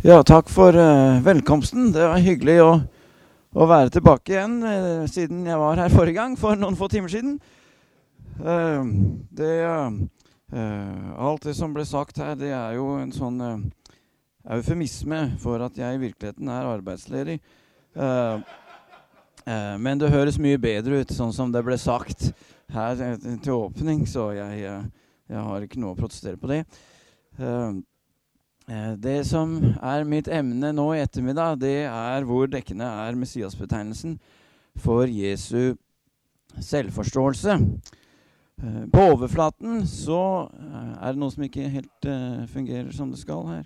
Ja, takk for uh, velkomsten. Det var hyggelig å, å være tilbake igjen uh, siden jeg var her forrige gang, for noen få timer siden. Uh, det Alt det som ble sagt her, det er jo en sånn eufemisme for at jeg i virkeligheten er arbeidsledig. men det høres mye bedre ut sånn som det ble sagt her til åpning, så jeg, jeg har ikke noe å protestere på det. Uh, det som er mitt emne nå i ettermiddag, det er hvor dekkende er Messias-betegnelsen for Jesu selvforståelse. Eh, på overflaten så eh, er det noe som ikke helt fungerer som det skal her.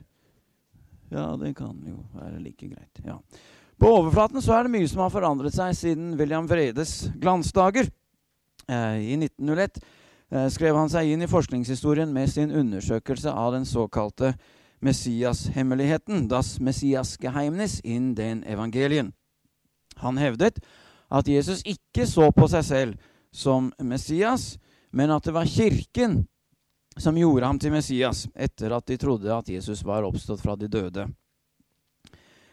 Ja, det kan jo være like greit. ja. På overflaten så er det mye som har forandret seg siden William Vredes glansdager. I 1901 uh, skrev han seg inn i forskningshistorien med sin undersøkelse av den såkalte Messias-hemmeligheten, das Messias-Geheimnis, in den Evangelien. Han hevdet at Jesus ikke så på seg selv som Messias, men at det var Kirken som gjorde ham til Messias etter at de trodde at Jesus var oppstått fra de døde.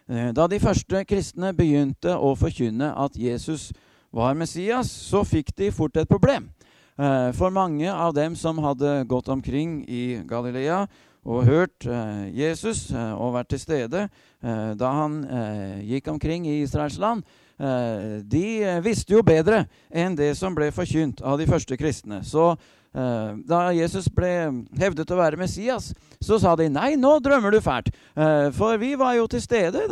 Eh, da de første kristne begynte å forkynne at Jesus var Messias, så fikk de fort et problem. Eh, for mange av dem som hadde gått omkring i Galilea og hørt eh, Jesus eh, og vært til stede eh, da han gikk omkring i Israels land, de visste jo bedre enn det som ble forkynt av de første kristne. Så da Jesus ble hevdet å være Messias, så sa de nei, nå drømmer du fælt. Uh, for vi var jo til stede.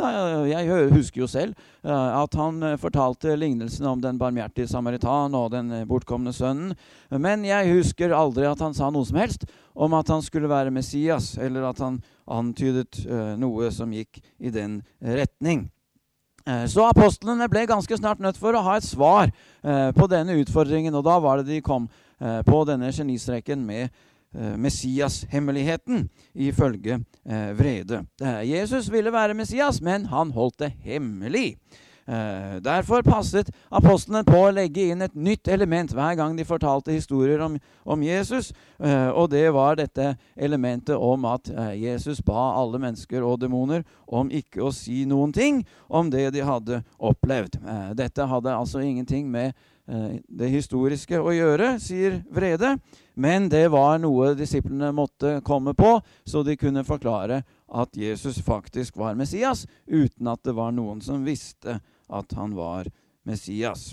Jeg husker jo selv uh, at han fortalte lignelsen om den barmhjertige samaritan og den bortkomne sønnen. Men jeg husker aldri at han sa noe som helst om at han skulle være Messias, eller at han antydet noe som gikk i den retning. Så apostlene ble ganske snart nødt for å ha et svar på denne utfordringen, og da var det de kom Eh, på denne genistreken med eh, Messias-hemmeligheten, ifølge eh, Vrede. Jesus ville være Messias, men han holdt det hemmelig. Derfor passet apostlene på å legge inn et nytt element hver gang de fortalte historier om, om Jesus. Og det var dette elementet om at Jesus ba alle mennesker og demoner om ikke å si noen ting om det de hadde opplevd. Dette hadde altså ingenting med Eh, det historiske å gjøre, sier Vrede. Men det var noe disiplene måtte komme på, så de kunne forklare at Jesus faktisk var Messias, uten at det var noen som visste at han var Messias.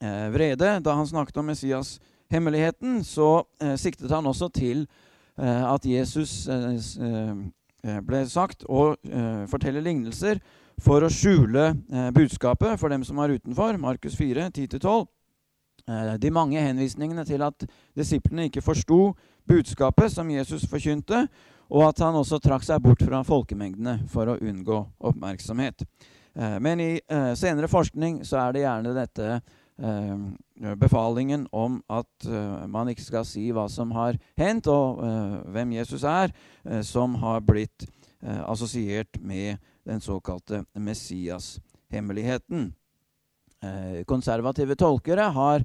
Eh, Vrede, da han snakket om Messias-hemmeligheten, så eh, siktet han også til eh, at Jesus ble sagt å fortelle lignelser for å skjule budskapet for dem som var utenfor. Markus 4, 10-12. Eh, de mange henvisningene til at disiplene ikke forsto budskapet som Jesus forkynte, og at han også trakk seg bort fra folkemengdene for å unngå oppmerksomhet. Eh, men i eh, senere forskning så er det gjerne dette eh, befalingen om at man ikke skal si hva som har hendt, og hvem Jesus er, som har blitt assosiert med den såkalte Messias-hemmeligheten. Konservative tolkere har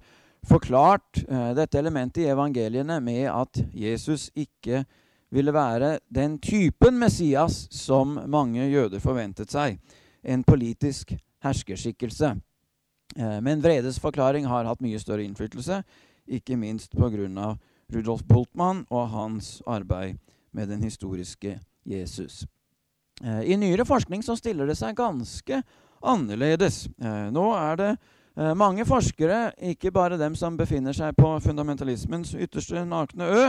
forklart dette elementet i evangeliene med at Jesus ikke ville være den typen Messias som mange jøder forventet seg. En politisk herskerskikkelse. Eh, men Vredes forklaring har hatt mye større innflytelse, ikke minst pga. Rudolf Bultmann og hans arbeid med den historiske Jesus. Eh, I nyere forskning så stiller det seg ganske annerledes. Eh, nå er det mange forskere, ikke bare dem som befinner seg på fundamentalismens ytterste nakne ø,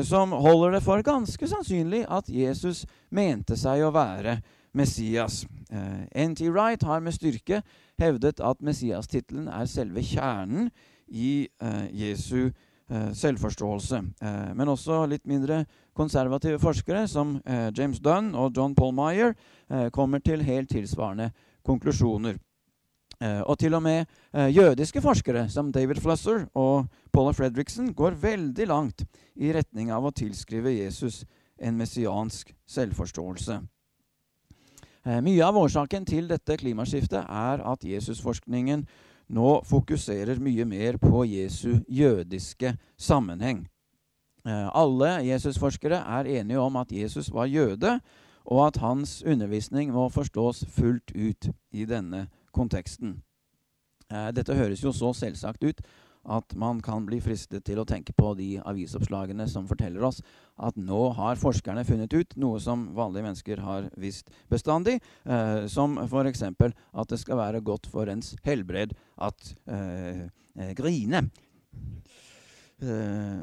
som holder det for ganske sannsynlig at Jesus mente seg å være Messias. N.T. Wright har med styrke hevdet at Messias-tittelen er selve kjernen i Jesu selvforståelse. men også litt mindre konservative forskere som eh, James Dunn og John Paul Meyer eh, kommer til helt tilsvarende konklusjoner. Eh, og til og med eh, jødiske forskere som David Flusser og Paula Fredriksen går veldig langt i retning av å tilskrive Jesus en messiansk selvforståelse. Eh, mye av årsaken til dette klimaskiftet er at Jesusforskningen nå fokuserer mye mer på Jesu jødiske sammenheng. Eh, alle Jesusforskere er enige om at Jesus var jøde, og at hans undervisning må forstås fullt ut i denne konteksten. Eh, dette høres jo så selvsagt ut at man kan bli fristet til å tenke på de avisoppslagene som forteller oss at nå har forskerne funnet ut noe som vanlige mennesker har visst bestandig, eh, som f.eks. at det skal være godt for ens helbred at eh, eh grine. Eh,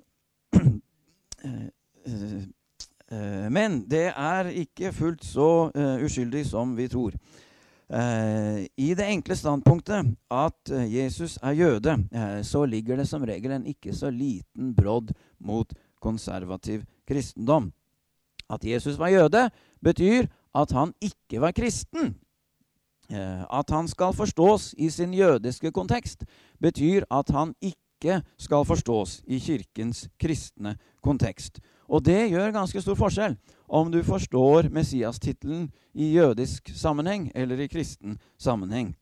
eh, men det er ikke fullt så uskyldig som vi tror. Uh, I det enkle standpunktet at uh, Jesus er jøde, uh, så ligger det som regel en ikke så liten brodd mot konservativ kristendom. At Jesus var jøde, betyr at han ikke var kristen. at han skal forstås i sin jødiske kontekst, betyr at han ikke skal forstås i kirkens kristne kontekst. Og det gjør ganske stor forskjell om du forstår Messias-tittelen i jødisk sammenheng eller i kristen sammenheng.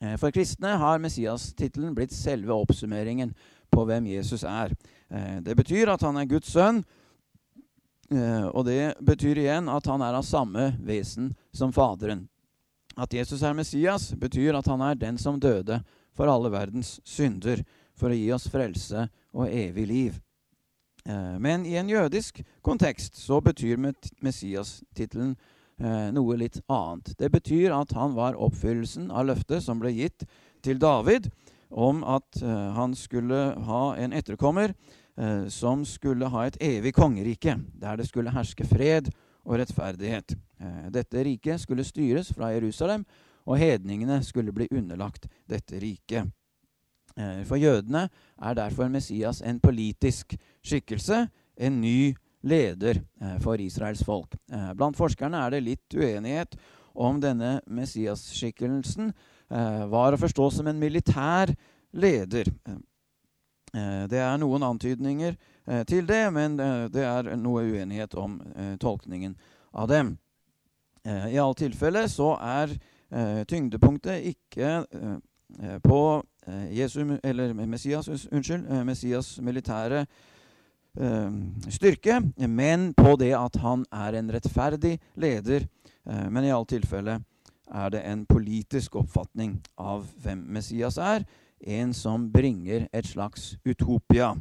Eh, for kristne har Messias-tittelen blitt selve oppsummeringen på hvem Jesus er. Eh, det betyr at han er Guds sønn, eh, og det betyr igjen at han er av samme vesen som Faderen. At Jesus er Messias, betyr at han er den som døde for alle verdens synder, for å gi oss frelse og evig liv. Eh, men i en jødisk kontekst så betyr Messias-tittelen eh, noe litt annet. Det betyr at han var oppfyllelsen av løftet som ble gitt til David om at eh, han skulle ha en etterkommer som skulle ha et evig kongerike, der det skulle herske fred og rettferdighet. Dette riket skulle styres fra Jerusalem, og hedningene skulle bli underlagt dette riket. Eh, for jødene er derfor Messias en politisk skikkelse, en ny leder eh, for Israels folk. Eh, blant forskerne er det litt uenighet om denne Messias-skikkelsen var å forstå som en militær leder. Det er noen antydninger til det, men det er noe uenighet om tolkningen av dem. I alle tilfeller så er tyngdepunktet ikke på Jesu, eller Messias, unnskyld, eh, Messias militære eh, styrke, men på det at han er en rettferdig leder. men i alle tilfelle er det en politisk oppfatning av hvem Messias er. En som bringer et slags utopia.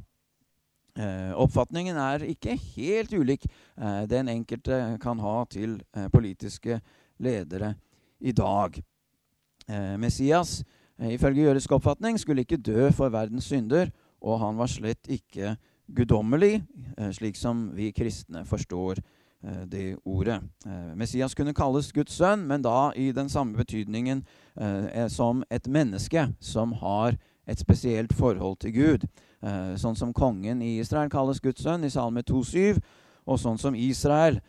Eh, oppfatningen er ikke helt ulik eh, den enkelte kan ha til eh, politiske ledere i dag. Messias Eh, ifølge jødisk oppfatning skulle ikke dø for verdens synder, og han var slett ikke guddommelig, eh, slik som vi kristne forstår eh, det ordet. Messias kunne kalles Guds sønn, men da i den samme betydningen som et menneske som har et spesielt forhold til Gud. Sånn som kongen i Israel kalles Guds sønn i Salme 2,7, og sånn som Israel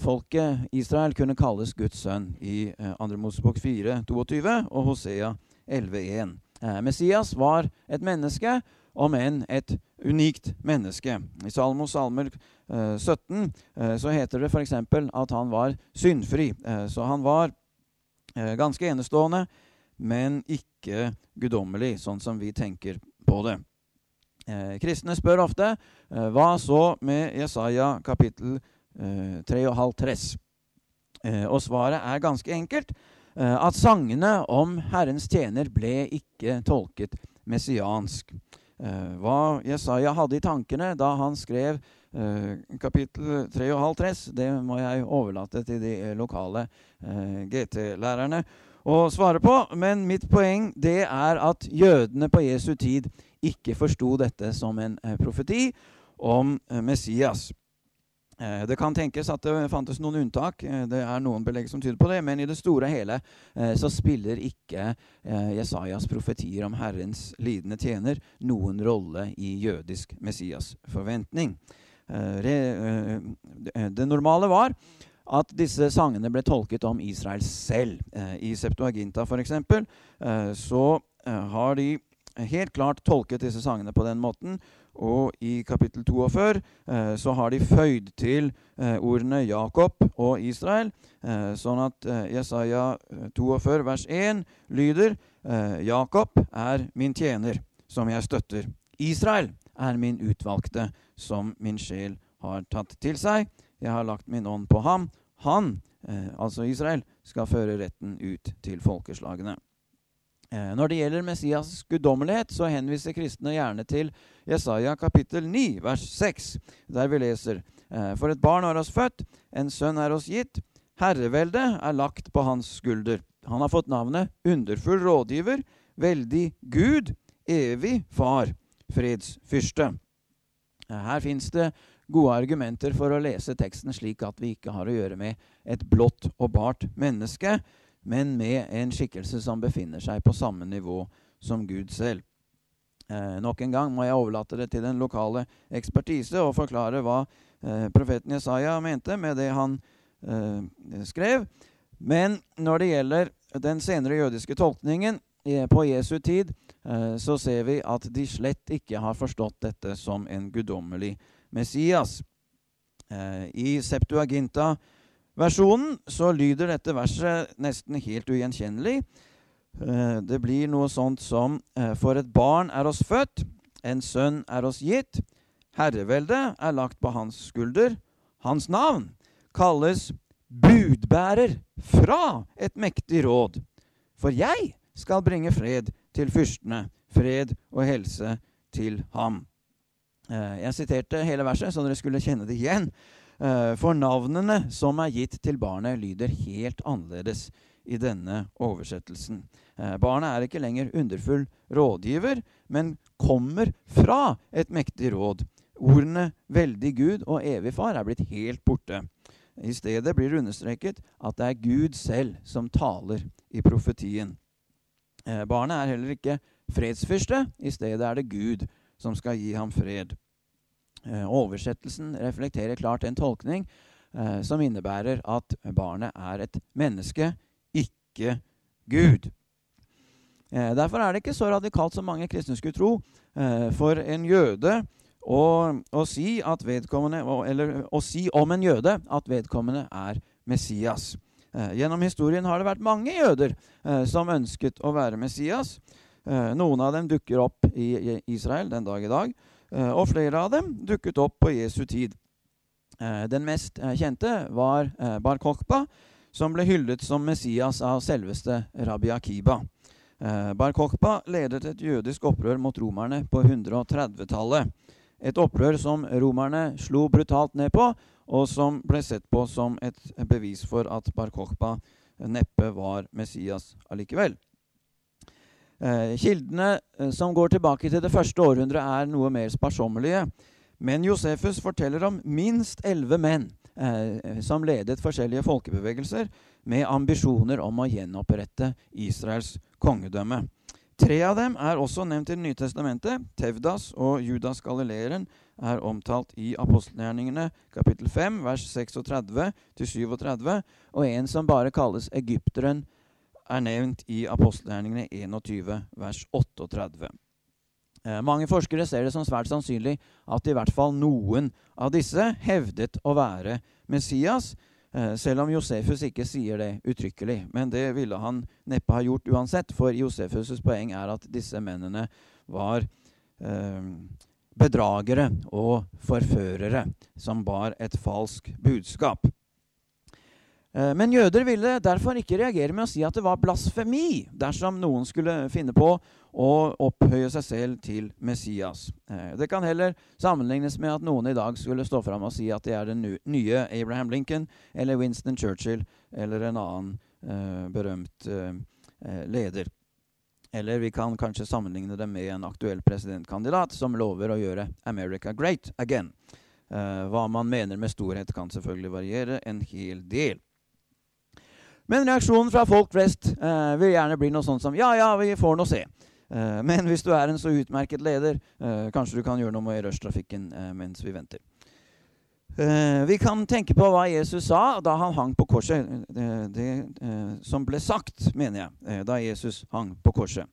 Folket Israel kunne kalles Guds sønn i 2. Mosebok 4,22 og Hosea 11.1. Eh, Messias var et menneske, om enn et unikt menneske. I Salmos salmer 17 eh, eh, så heter det f.eks. at han var syndfri. Så han var ganske enestående, men ikke guddommelig, sånn som vi tenker på det. Kristne spør ofte hva så med Jesaja kapittel 3,5 Og svaret er ganske enkelt. Eh, at sangene om Herrens tjener ble ikke tolket messiansk. Eh, hva Jesaja hadde i tankene da han skrev eh, kapittel 3,5 det må jeg overlate til de lokale GT-lærerne å svare på. Men mitt poeng det er at jødene på Jesu tid ikke forsto dette som en profeti om Messias. Eh, det kan tenkes at det fantes noen unntak. Eh, det er noen belegg som tyder på det. Men i det store og hele eh, så spiller ikke Jesajas profetier om Herrens lidende tjener noen rolle i jødisk Messias-forventning. Det normale var at disse sangene ble tolket om Israel selv. I Septuaginta f.eks. så har de helt klart tolket disse sangene på den måten og i kapittel 42 eh, så har de føyd til eh, ordene Jakob og Israel, eh, sånn at eh, Jesaja 42 eh, vers 1 lyder eh, Jakob er min tjener, som jeg støtter. Israel er min utvalgte, som min sjel har tatt til seg. Jeg har lagt min ånd på ham. han, altså Israel, skal føre retten ut til folkeslagene. Eh, når det gjelder Messias' guddommelighet, så henviser kristne gjerne til Jesaja kapittel 9, vers 6, der vi leser eh, For et barn er oss født, en sønn er oss gitt, herreveldet er lagt på hans skulder. Han har fått navnet Underfull rådgiver, veldig Gud, evig far, fredsfyrste. Eh, her fins det gode argumenter for å lese teksten slik at vi ikke har å gjøre med et blått og bart menneske, men med en skikkelse som befinner seg på samme nivå som Gud selv. Eh, nok en gang må jeg overlate det til den lokale ekspertise og forklare hva eh, profeten Jesaja mente med det han eh, skrev. Men når det gjelder den senere jødiske tolkningen eh, på Jesu tid, eh, så ser vi at de slett ikke har forstått dette som en guddommelig Messias. Eh, I Septuaginta-versjonen så lyder dette verset nesten helt ugjenkjennelig. Eh, det blir noe sånt som eh, For et barn er oss født, en sønn er oss gitt. Herreveldet er lagt på hans skulder. Hans navn kalles budbærer fra et mektig råd. For jeg skal bringe fred til fyrstene, fred og helse til ham. Eh, jeg siterte hele verset, så dere skulle kjenne det igjen. Eh, for navnene som er gitt til barnet, lyder helt annerledes i denne oversettelsen. Eh, barnet er ikke lenger underfull rådgiver, men kommer fra et mektig råd. Ordene 'veldig Gud' og 'evig far' er blitt helt borte. I stedet blir det understreket at det er Gud selv som taler i profetien. Barnet er heller ikke fredsfyrste. I stedet er det Gud som skal gi ham fred. Eh, oversettelsen reflekterer klart en tolkning eh, som innebærer at barnet er et menneske, ikke Gud. Eh, derfor er det ikke så radikalt som mange kristne skulle tro eh, for en jøde å, å, si eller, å, si om en jøde at vedkommende er Messias. Eh, gjennom historien har det vært mange jøder eh, som ønsket å være Messias. Noen av dem dukker opp i Israel den dag i dag, og flere av dem dukket opp på Jesu tid. Eh, den mest kjente var Bar Kokhba, som ble hyllet som Messias av selveste Rabbi Akiba. Bar Kokhba ledet et jødisk opprør mot romerne på 130-tallet. Et opprør som romerne slo brutalt ned på, og som ble sett på som et bevis for at Bar Kokhba neppe var Messias allikevel. Eh, kildene eh, som går tilbake til det første århundret, er noe mer sparsommelige. Men Josefus forteller om minst elleve menn eh, som ledet forskjellige folkebevegelser med ambisjoner om å gjenopprette Israels kongedømme. Tre av dem er også nevnt i Det nye testamentet. Tevdas og Judas Galileeren er omtalt i apostelgjerningene kapittel 5, vers 36-37, og en som bare kalles egypteren er nevnt i apostelgjerningene 21, vers 38. Eh, mange forskere ser det som svært sannsynlig at i hvert fall noen av disse hevdet å være Messias, eh, selv om Josefus ikke sier det uttrykkelig. Men det ville han neppe ha gjort uansett, for Josefus' poeng er at disse mennene var eh, bedragere og forførere som bar et falsk budskap. Eh, men jøder ville derfor ikke reagere med å si at det var blasfemi dersom noen skulle finne på å opphøye seg selv til Messias. Eh, det kan heller sammenlignes med at noen i dag skulle stå fram og si at de er den nye Abraham Lincoln eller Winston Churchill eller en annen eh, berømt leder. Eller vi kan kanskje sammenligne det med en aktuell presidentkandidat som lover å gjøre America great again. hva man mener med storhet, kan selvfølgelig variere en hel del. Men reaksjonen fra folk flest eh, vil gjerne bli noe sånt som ja, ja, vi får nå se. Eh, men hvis du er en så utmerket leder, eh, kanskje du kan gjøre noe med rushtrafikken eh, mens vi venter. Eh, vi kan tenke på hva Jesus sa da han hang på korset. Det, det eh, som ble sagt, mener jeg, da Jesus hang på korset.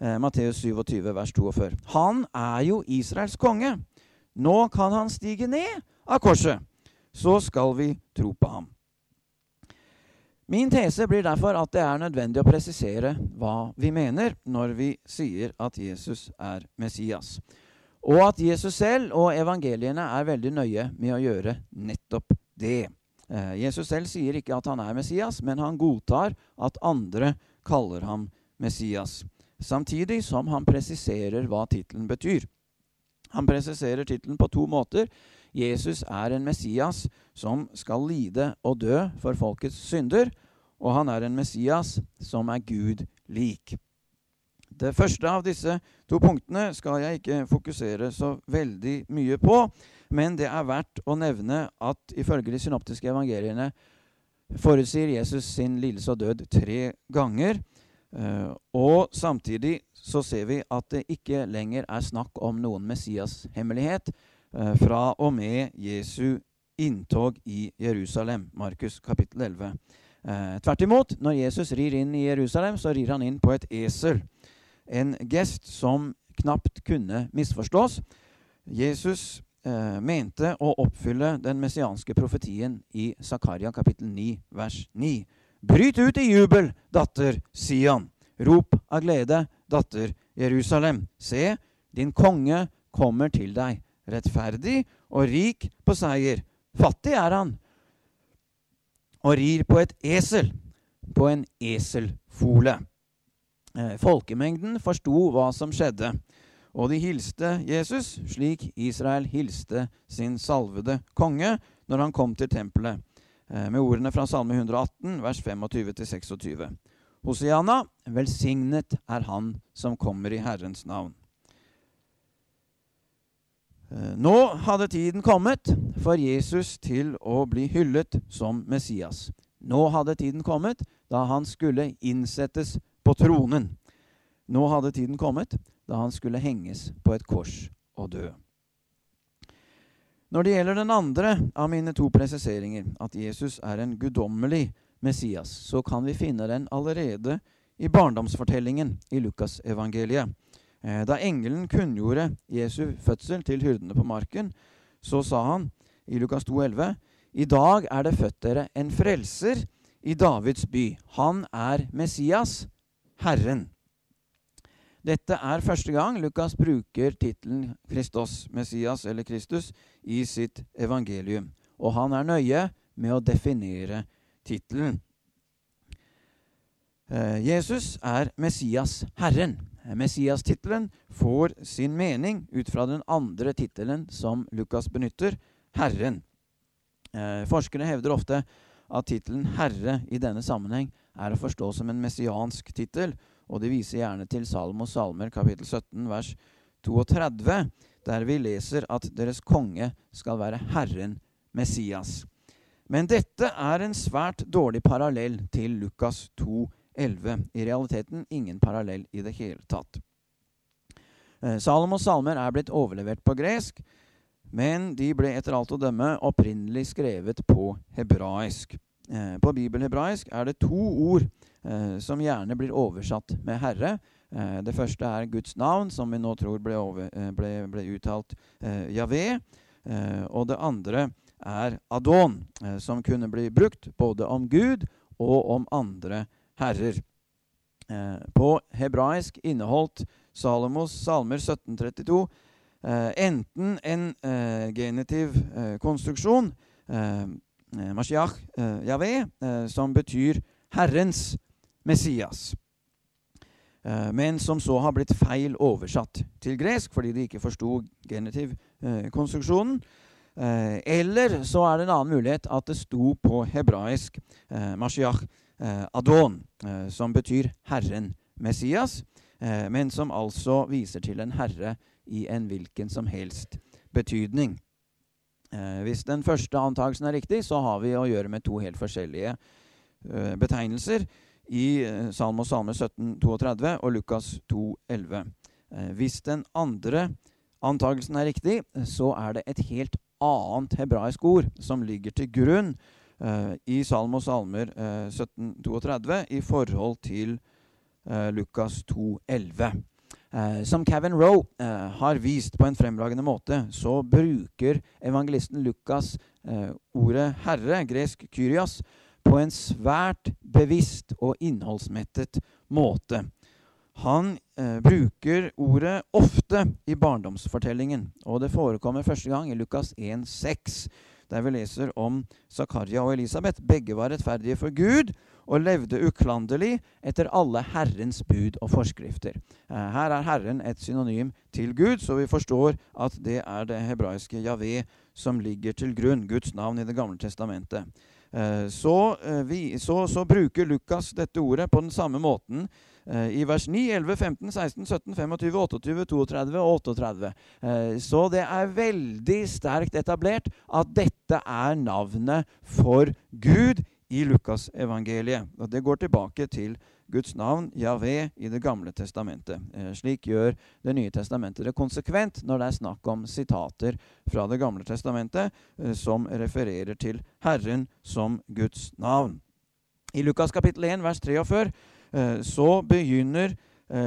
Matteus 27, vers 42. Han er jo Israels konge. Nå kan han stige ned av korset. Så skal vi tro på ham. Min tese blir derfor at det er nødvendig å presisere hva vi mener når vi sier at Jesus er Messias. Og at Jesus selv og evangeliene er veldig nøye med å gjøre nettopp det. Eh, Jesus selv sier ikke at han er Messias, men han godtar at andre kaller ham Messias. Samtidig som han presiserer hva tittelen betyr. Han presiserer tittelen på to måter. Jesus er en Messias som skal lide og dø for folkets synder, og han er en Messias som er Gud lik. Det første av disse to punktene skal jeg ikke fokusere så veldig mye på, men det er verdt å nevne at ifølge de synoptiske evangeliene forutsier Jesus sin lidelse og død tre ganger. Uh, og samtidig så ser vi at det ikke lenger er snakk om noen Messias-hemmelighet fra og med Jesu inntog i Jerusalem, Markus kapittel 11. Uh, eh, tvert imot, når Jesus rir inn i Jerusalem, så rir han inn på et esel. En gest som knapt kunne misforstås. Jesus mente å oppfylle den messianske profetien i Zakaria kapittel 9, vers 9. Bryt ut i jubel, datter Sion. Rop av glede, datter Jerusalem. Se, din konge kommer til deg, rettferdig og rik på seier. Fattig er han, og rir på et esel, på en eselfole. Eh, folkemengden forsto hva som skjedde, og de hilste Jesus slik Israel hilste sin salvede konge når han kom til tempelet. Eh, med ordene fra Salme 118, vers 25-26. Hosiana, velsignet er Han som kommer i Herrens navn. Eh, nå hadde tiden kommet for Jesus til å bli hyllet som Messias. Nå hadde tiden kommet da han skulle innsettes på tronen. Nå hadde tiden kommet da han skulle henges på et kors og dø. Når det gjelder den andre av mine to presiseringer, at Jesus er en guddommelig Messias, så kan vi finne den allerede i barndomsfortellingen i Lukasevangeliet. Eh, da engelen kunngjorde Jesu fødsel til hyrdene på marken, så sa han i Lukas 2,11.: I dag er det født dere en frelser i Davids by. Han er Messias, Herren. Dette er første gang Lukas bruker tittelen Kristos, Messias eller Kristus, i sitt evangelium. Og han er nøye med å definere tittelen. Eh, Jesus er Messias, Herren. Messias-tittelen får sin mening ut fra den andre tittelen som Lukas benytter, Herren. Eh, forskere hevder ofte at tittelen Herre i denne sammenheng er å forstå som en messiansk tittel, og de viser gjerne til Salmos salmer kapittel 17 vers 32, der vi leser at deres konge skal være Herren Messias. Men dette er en svært dårlig parallell til Lukas 2, 11. I realiteten ingen parallell i det hele tatt. Eh, Salomos salmer er blitt overlevert på gresk, men de ble etter alt å dømme opprinnelig skrevet på hebraisk. Eh, på bibelhebraisk er det to ord eh, som gjerne blir oversatt med 'Herre'. Det første er Guds navn, som vi nå tror ble, over, ble, ble uttalt Javé. og det andre er Adon, som kunne bli brukt både om Gud og om andre herrer. på hebraisk inneholdt Salomos salmer 1732 enten en genitiv konstruksjon Eh, Mashiach, eh, Yahweh, eh, som betyr Herrens Messias. Men som så har blitt feil oversatt til gresk fordi de ikke forsto genitivkonstruksjonen. Eller så er det en annen mulighet at det sto på hebraisk Mashiach Adon, som betyr Herren Messias, men som altså viser til en herre i en hvilken som helst betydning. Eh, hvis den første antakelsen er riktig, så har vi å gjøre med to helt forskjellige eh, betegnelser i eh, Salmo Salme 1732 og Lukas 2,11. Eh, hvis den andre antakelsen er riktig, så er det et helt annet hebraisk ord som ligger til grunn eh, i og Salmer 1732 eh, i forhold til Lukas 2,11. Eh, som Kevin Roe eh, har vist på en fremragende måte, så bruker evangelisten Lukas eh, ordet 'herre', gresk 'kyrias', på en svært bevisst og innholdsmettet måte. Han eh, bruker ordet ofte i barndomsfortellingen, og det forekommer første gang i Lukas 1,6. Der vi leser om Zakaria og Elisabeth. Begge var rettferdige for Gud og levde uklanderlig etter alle Herrens bud og forskrifter. Eh, her er Herren et synonym til Gud, så vi forstår at det er det hebraiske Javé som ligger til grunn, Guds navn i Det gamle testamentet. Eh, så, eh, så, så bruker Lukas dette ordet på den samme måten i vers 9, 11, 15, 16, 17, 25, 28, 32 og 38. Så det er veldig sterkt etablert at dette er navnet for Gud i Lukasevangeliet. Og det går tilbake til Guds navn, Javé, i Det gamle testamentet. Eh, slik gjør Det nye testamentet det konsekvent når det er snakk om sitater fra Det gamle testamentet eh, som refererer til Herren som Guds navn. I Lukas kapittel 1 vers 43 eh, så begynner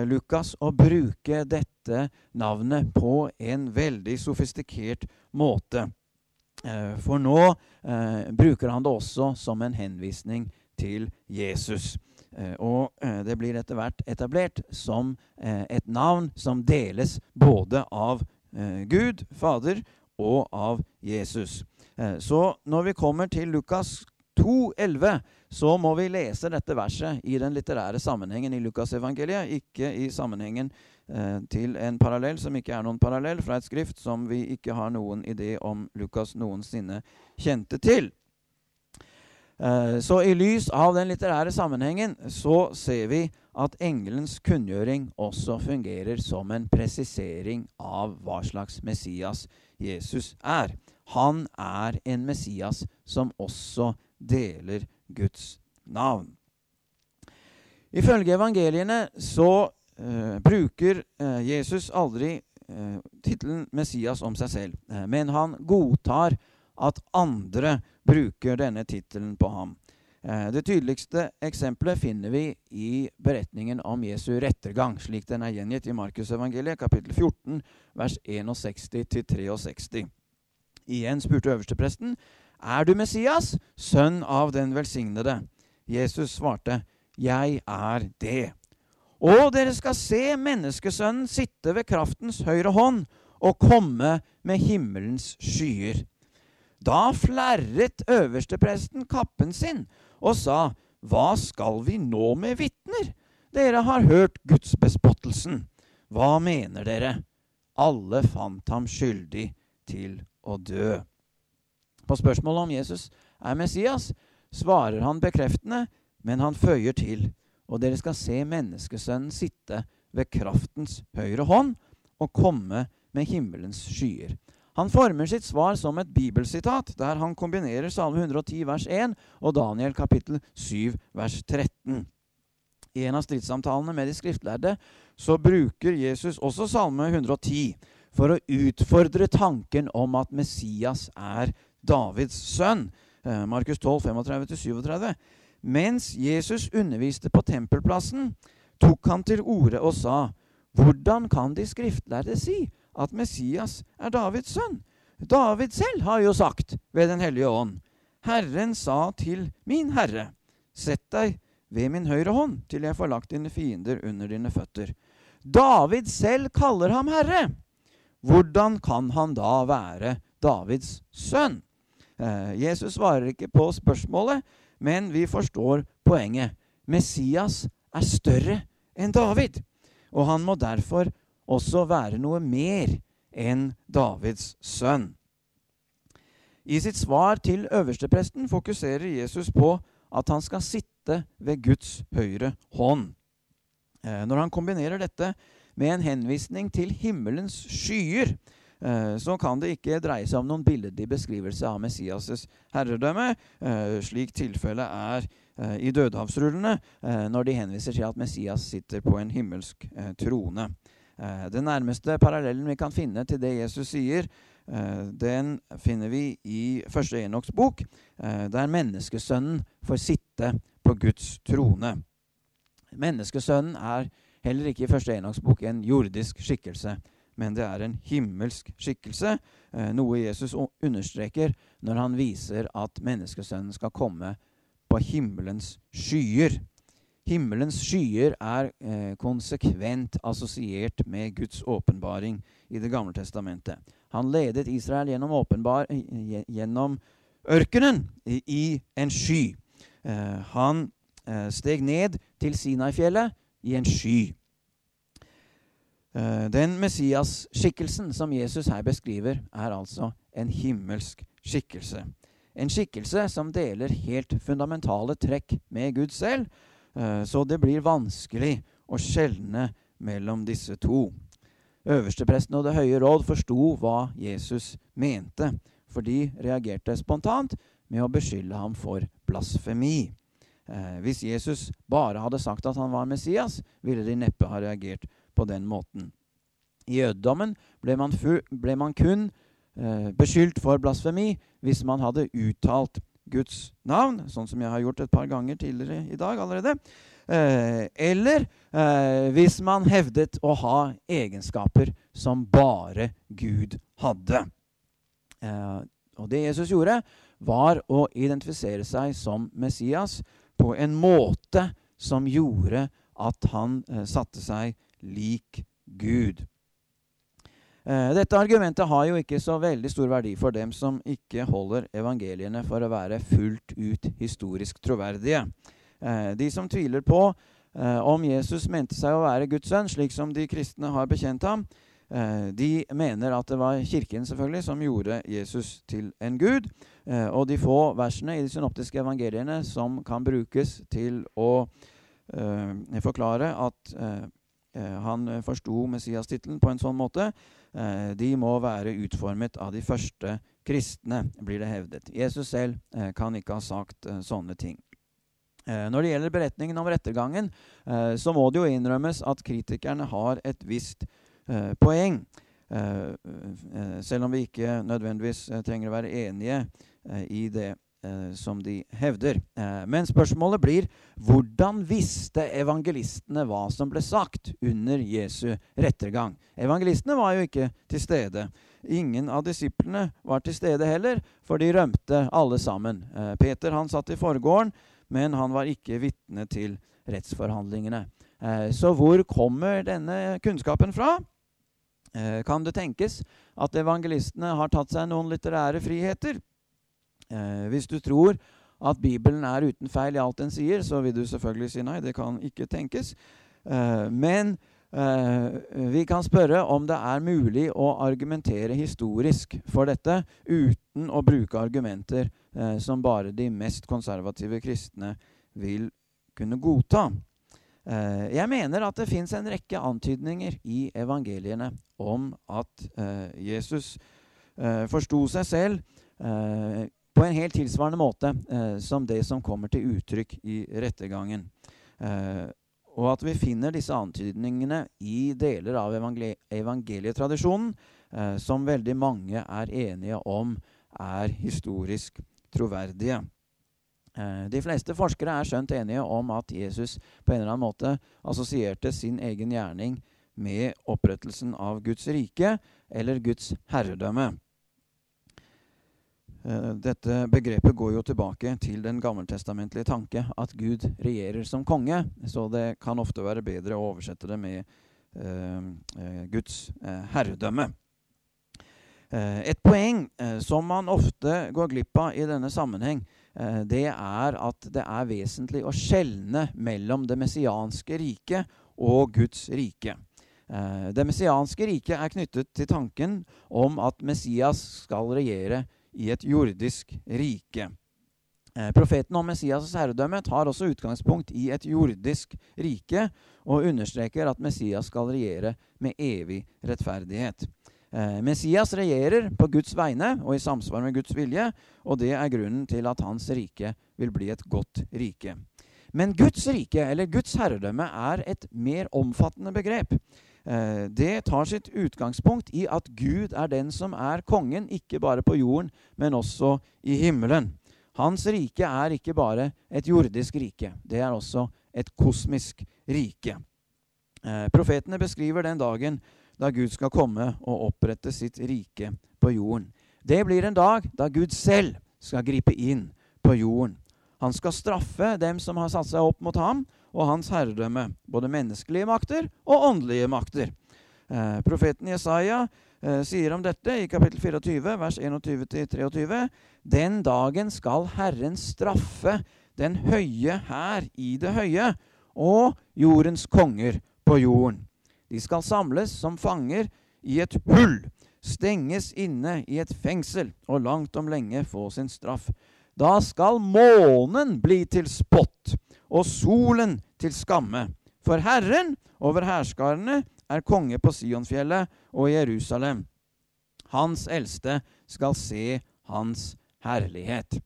Lukas å bruke dette navnet på en veldig sofistikert måte. Eh, for nå eh, bruker han det også som en henvisning til Jesus. Eh, og det blir etter hvert etablert som et navn som deles både av Gud, Fader, og av Jesus. Så når vi kommer til Lukas 2,11, så må vi lese dette verset i den litterære sammenhengen i Lukasevangeliet, ikke i sammenhengen Eh, til en parallell som ikke er noen parallell, fra et skrift som vi ikke har noen idé om Lukas noensinne kjente til. Eh, så i lys av den litterære sammenhengen så ser vi at engelens kunngjøring også fungerer som en presisering av hva slags Messias Jesus er. Han er en Messias som også deler Guds navn. Ifølge evangeliene så Eh, bruker eh, Jesus aldri uh, tittelen Messias om seg selv, men han godtar at andre bruker denne tittelen på ham. Det tydeligste eksempelet finner vi i beretningen om Jesu rettergang, slik den er gjengitt i Markusevangeliet, kapittel 14, vers 61-63. Igjen spurte øverstepresten, Er du Messias, sønn av den velsignede? Jesus svarte, Jeg er det. Og dere skal se menneskesønnen sitte ved kraftens høyre hånd og komme med himmelens skyer. Da flerret øverstepresten kappen sin og sa, Hva skal vi nå med vitner? Dere har hørt gudsbespottelsen. Hva mener dere? Alle fant ham skyldig til å dø. På spørsmålet om Jesus er Messias, svarer han bekreftende, men han føyer til og dere skal se menneskesønnen sitte ved kraftens høyre hånd og komme med himmelens skyer. Han former sitt svar som et bibelsitat, der han kombinerer Salme 110 vers 1 og Daniel kapittel 7 vers 13. I en av stridssamtalene med de skriftlærde så bruker Jesus også Salme 110 for å utfordre tanken om at Messias er Davids sønn. Eh, Markus 12, 35-37. Mens Jesus underviste på tempelplassen, tok han til orde og sa, Hvordan kan de skriftlærde si at Messias er Davids sønn? David selv har jo sagt ved Den hellige ånd, Herren sa til min Herre, Sett deg ved min høyre hånd til jeg får lagt dine fiender under dine føtter. David selv kaller ham Herre. Hvordan kan han da være Davids sønn? Eh, Jesus svarer ikke på spørsmålet, men vi forstår poenget. Messias er større enn David, og han må derfor også være noe mer enn Davids sønn. I sitt svar til øverstepresten fokuserer Jesus på at han skal sitte ved Guds høyre hånd. Eh, når han kombinerer dette med en henvisning til himmelens skyer, så kan det ikke dreie seg om noen billedlig beskrivelse av Messias' herredømme, eh, slik tilfellet er eh, i dødehavsrullene når de henviser til at Messias sitter på en himmelsk trone. Den nærmeste parallellen vi kan finne til det Jesus sier, den finner vi i første Enoks bok, der menneskesønnen får sitte på Guds trone. Menneskesønnen er heller ikke i første Enoks bok en jordisk skikkelse men det er en himmelsk skikkelse, eh, noe Jesus understreker når han viser at menneskesønnen skal komme på himmelens skyer. Himmelens skyer er eh, konsekvent assosiert med Guds åpenbaring i Det gamle testamentet. Han ledet Israel gjennom, åpenbar, gjennom ørkenen i, en sky. Eh, han steg ned til Sinai-fjellet i en sky. Eh, den Messias-skikkelsen som Jesus her beskriver, er altså en himmelsk skikkelse. En skikkelse som deler helt fundamentale trekk med Gud selv, eh, så det blir vanskelig å skjelne mellom disse to. Øverstepresten og Det høye råd forsto hva Jesus mente, for de reagerte spontant med å beskylde ham for blasfemi. Eh, hvis Jesus bare hadde sagt at han var Messias, ville de neppe ha reagert på den måten. I jødedommen ble, ble, man kun eh, beskyldt for blasfemi hvis man hadde uttalt Guds navn, sånn som jeg har gjort et par ganger tidligere i dag allerede. Eh, eller eh, hvis man hevdet å ha egenskaper som bare Gud hadde. Eh, og det Jesus gjorde, var å identifisere seg som Messias på en måte som gjorde at han eh, satte seg lik Gud. Eh, dette argumentet har jo ikke så veldig stor verdi for dem som ikke holder evangeliene for å være fullt ut historisk troverdige. Eh, de som tviler på eh, om Jesus mente seg å være Guds sønn, slik som de kristne har bekjent ham, de mener at det var Kirken selvfølgelig som gjorde Jesus til en gud. Og de få versene i de synoptiske evangeliene som kan brukes til å forklare at han forsto Messias-tittelen på en sånn måte, uh, de må være utformet av de første kristne, blir det hevdet. Jesus selv kan ikke ha sagt sånne ting. Når det gjelder beretningen om rettergangen, så må det jo innrømmes at kritikerne har et visst Eh, poeng. Eh, eh, selv om vi ikke nødvendigvis trenger å være enige i det som de hevder. Men spørsmålet blir hvordan visste evangelistene hva som ble sagt under Jesu rettergang? Evangelistene var jo ikke til stede. Ingen av disiplene var til stede heller, for de rømte alle sammen. Peter han satt i forgården, men han var ikke vitne til rettsforhandlingene. Så hvor kommer denne kunnskapen fra? Eh, kan det tenkes at evangelistene har tatt seg noen litterære friheter? Eh, hvis du tror at Bibelen er uten feil i alt den sier, så vil du selvfølgelig si nei, det kan ikke tenkes. Eh, men vi kan spørre om det er mulig å argumentere historisk for dette uten å bruke argumenter som bare de mest konservative kristne vil kunne godta. Eh, jeg mener at det fins en rekke antydninger i evangeliene om at eh, Jesus eh, forsto seg selv på en helt tilsvarende måte som det som kommer til uttrykk i rettergangen. Og at vi finner disse antydningene i deler av evangelietradisjonen som veldig mange er enige om er historisk troverdige. Eh, de fleste forskere er skjønt enige om at Jesus på en eller annen måte assosierte sin egen gjerning med opprettelsen av Guds rike eller Guds herredømme. Eh, dette begrepet går jo tilbake til den gammeltestamentlige tanke at Gud regjerer som konge, så det kan ofte være bedre å oversette det med eh, Guds herredømme. Et poeng som man ofte går glipp av i denne sammenheng, Eh, det er at det er vesentlig å skjelne mellom det messianske riket og Guds rike. Eh, det messianske riket er knyttet til tanken om at Messias skal regjere i et jordisk rike. Eh, profeten om Messias' herredømme tar også utgangspunkt i et jordisk rike og understreker at Messias skal regjere med evig rettferdighet. Eh, Messias regjerer på Guds vegne og i samsvar med Guds vilje, og det er grunnen til at hans rike vil bli et godt rike. Men Guds rike, eller Guds herredømme, er et mer omfattende begrep. Eh, det tar sitt utgangspunkt i at Gud er den som er kongen, ikke bare på jorden, men også i himmelen. Hans rike er ikke bare et jordisk rike, det er også et kosmisk rike. Eh, profetene beskriver den dagen da Gud skal komme og opprette sitt rike på jorden. Det blir en dag da Gud selv skal gripe inn på jorden. Han skal straffe dem som har satt seg opp mot ham og hans herredømme, både menneskelige makter og åndelige makter. Eh, profeten Jesaja eh, sier om dette i kapittel 24, vers 21-23. Den dagen skal Herren straffe den høye her i det høye og jordens konger på jorden. De skal samles som fanger i et hull, stenges inne i et fengsel og langt om lenge få sin straff. Da skal månen bli til spott og solen til skamme. For Herren over hærskarene er konge på Sionfjellet og Jerusalem. Hans eldste skal se hans herlighet.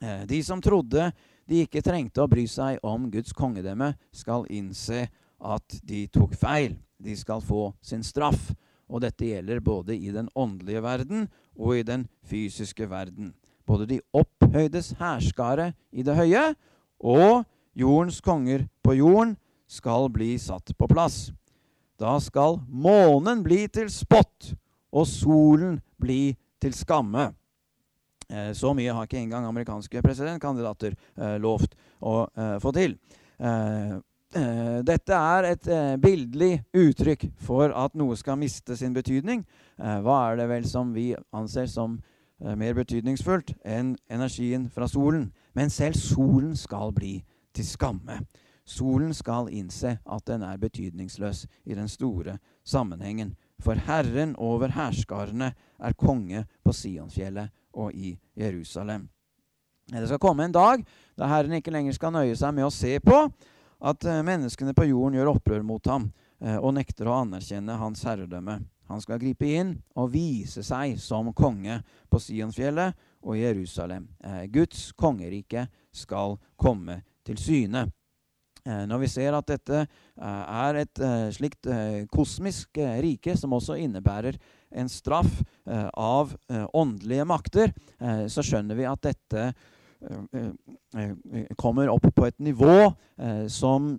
Eh, de som trodde de ikke trengte å bry seg om Guds kongedømme, skal innse at de tok feil. De skal få sin straff. Og dette gjelder både i den åndelige verden og i den fysiske verden. Både de opphøydes hærskare i det høye og jordens konger på jorden skal bli satt på plass. Da skal månen bli til spott og solen bli til skamme. Eh, så mye har ikke engang amerikanske presidentkandidater eh, lovt å eh, få til. Dette er et bildelig uttrykk for at noe skal miste sin betydning. Hva er det vel som vi anser som mer betydningsfullt enn energien fra solen? Men selv solen skal bli til skamme. Solen skal innse at den er betydningsløs i den store sammenhengen. For Herren over hærskarene er konge på Sionfjellet og i Jerusalem. Det skal komme en dag da Herren ikke lenger skal nøye seg med å se på at eh, menneskene på jorden gjør opprør mot ham eh, og nekter å anerkjenne hans herredømme. Han skal gripe inn og vise seg som konge på Sionfjellet og Jerusalem. Eh, Guds kongerike skal komme til syne. Eh, når vi ser at dette eh, er et eh, slikt kosmisk rike, som også innebærer en straff av åndelige makter, så skjønner vi at dette kommer opp på et nivå som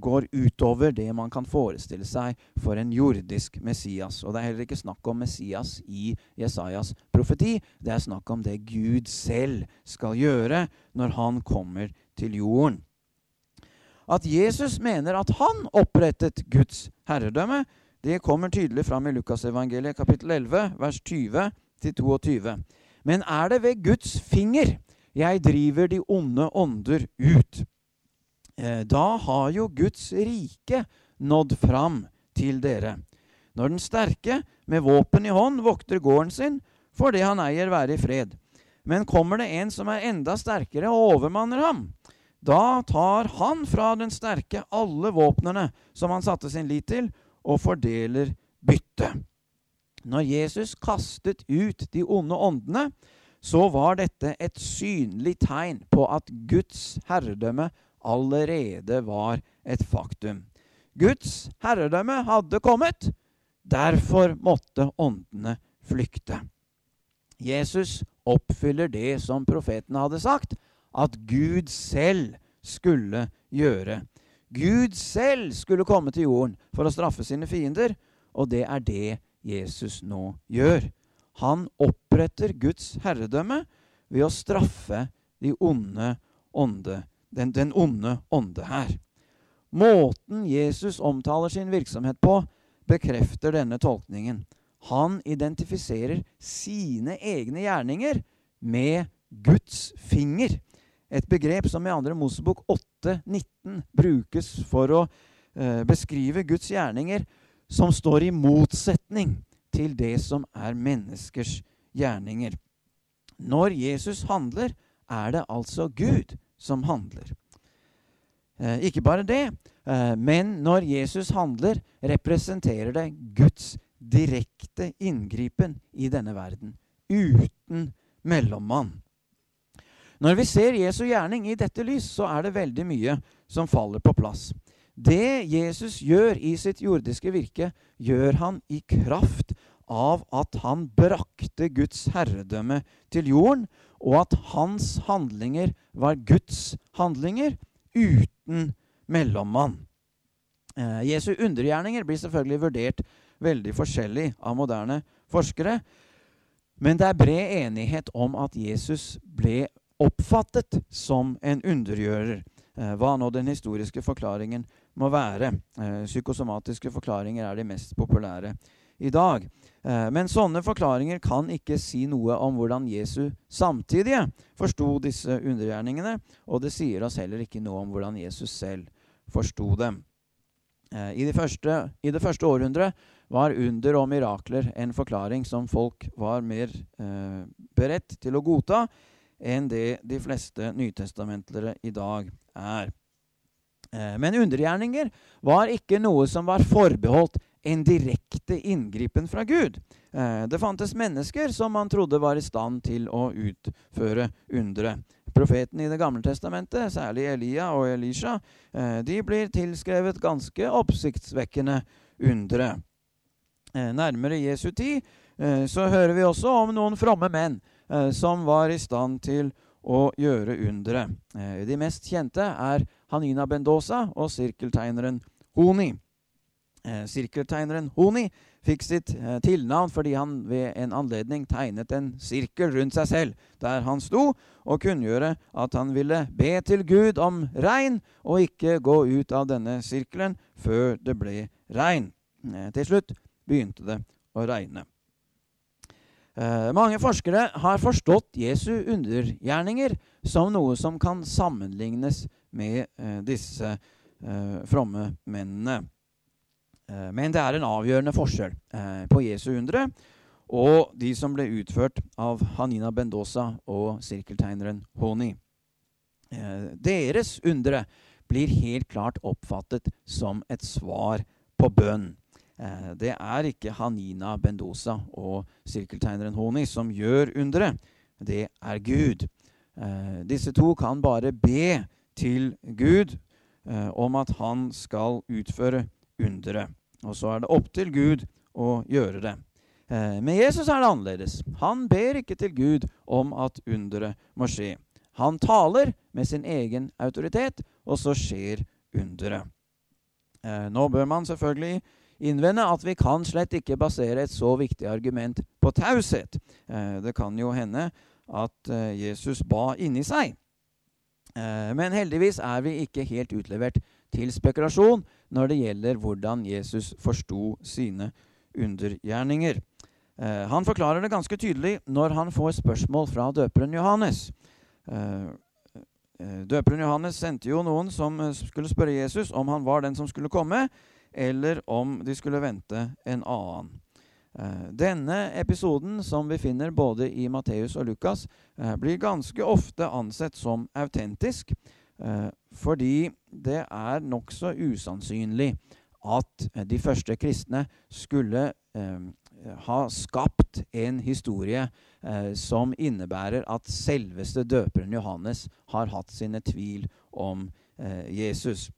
går utover det man kan forestille seg for en jordisk Messias. Og det er heller ikke snakk om Messias i Jesajas profeti. Det er snakk om det Gud selv skal gjøre når han kommer til jorden. At Jesus mener at han opprettet Guds herredømme, det kommer tydelig fram i Lukasevangeliet kapittel 11, vers 20-22. Men er det ved Guds finger jeg driver de onde ånder ut? Eh, da har jo Guds rike nådd fram til dere. Når den sterke med våpen i hånd vokter gården sin, får det han eier, være i fred. Men kommer det en som er enda sterkere og overmanner ham, da tar han fra den sterke alle våpnene som han satte sin lit til, og fordeler byttet. Når Jesus kastet ut de onde åndene, så var dette et synlig tegn på at Guds herredømme allerede var et faktum. Guds herredømme hadde kommet. Derfor måtte åndene flykte. Jesus oppfyller det som profeten hadde sagt at Gud selv skulle gjøre. Gud selv skulle komme til jorden for å straffe sine fiender, og det er det Jesus nå gjør. Han oppretter Guds herredømme ved å straffe de onde ånde, den, den onde ånde her. Måten Jesus omtaler sin virksomhet på, bekrefter denne tolkningen. Han identifiserer sine egne gjerninger med Guds finger. Et begrep som i andre Mosebok 8,19 brukes for å eh, beskrive Guds gjerninger som står i motsetning til det som er menneskers gjerninger. Når Jesus handler, er det altså Gud som handler. Eh, ikke bare det, eh, men når Jesus handler, representerer det Guds direkte inngripen i denne verden. Uten mellommann. Når vi ser Jesu gjerning i dette lys, så er det veldig mye som faller på plass. Det Jesus gjør i sitt jordiske virke, gjør han i kraft av at han brakte Guds herredømme til jorden, og at hans handlinger var Guds handlinger uten mellommann. Eh, Jesu undergjerninger blir selvfølgelig vurdert veldig forskjellig av moderne forskere. Men det er bred enighet om at Jesus ble oppfattet som en undergjører. Eh, hva nå den historiske forklaringen må være. Eh, psykosomatiske forklaringer er de mest populære i dag. Eh, men sånne forklaringer kan ikke si noe om hvordan Jesu samtidige forsto disse undergjerningene, og det sier oss heller ikke noe om hvordan Jesus selv forsto dem. I, de første, I, det første århundret var under og mirakler en forklaring som folk var mer eh, beredt til å godta enn det de fleste nytestamentlere i dag er. Eh, men undergjerninger var ikke noe som var forbeholdt en direkte inngripen fra Gud. Eh, det fantes mennesker som man trodde var i stand til å utføre undre. Profetene i Det gamle testamentet, særlig Elia og Elisha, eh, de blir tilskrevet ganske oppsiktsvekkende undre. Nærmere Jesu tid så hører vi også om noen fromme menn som var i stand til å gjøre undre. De mest kjente er Hanina Bendoza og sirkeltegneren Honi. Eh, sirkeltegneren Honi fikk sitt eh, tilnavn fordi han ved en anledning tegnet en sirkel rundt seg selv der han sto, og kunngjøre at han ville be til Gud om regn og ikke gå ut av denne sirkelen før det ble regn. Eh, til slutt begynte det å regne. Eh, mange forskere har forstått Jesu undergjerninger som noe som kan sammenlignes med eh, disse eh, fromme mennene. Men det er en avgjørende forskjell på Jesu undre og de som ble utført av Hanina Bendosa og sirkeltegneren Honi. Deres undre blir helt klart oppfattet som et svar på bønn. Det er ikke Hanina Bendoza og sirkeltegneren Honi som gjør undre. Det er Gud. Disse to kan bare be til Gud om at han skal utføre underet. Og så er det opp til Gud å gjøre det. Eh, med Jesus er det annerledes. Han ber ikke til Gud om at underet må skje. Han taler med sin egen autoritet, og så skjer underet. Eh, nå bør man selvfølgelig innvende at vi kan slett ikke basere et så viktig argument på taushet. Eh, det kan jo hende at Jesus ba inni seg. Men heldigvis er vi ikke helt utlevert til spekulasjon når det gjelder hvordan Jesus forsto sine undergjerninger. Eh, han forklarer det ganske tydelig når han får spørsmål fra døperen Johannes. Eh, eh døperen Johannes sendte jo noen som eh, skulle spørre Jesus om han var den som skulle komme, eller om de skulle vente en annen. Eh, denne episoden, som vi finner både i Matteus og Lukas, eh, blir ganske ofte ansett som autentisk. Eh, fordi det er nokså usannsynlig at de første kristne skulle ha skapt en historie som innebærer at selveste døperen Johannes har hatt sine tvil om Jesus.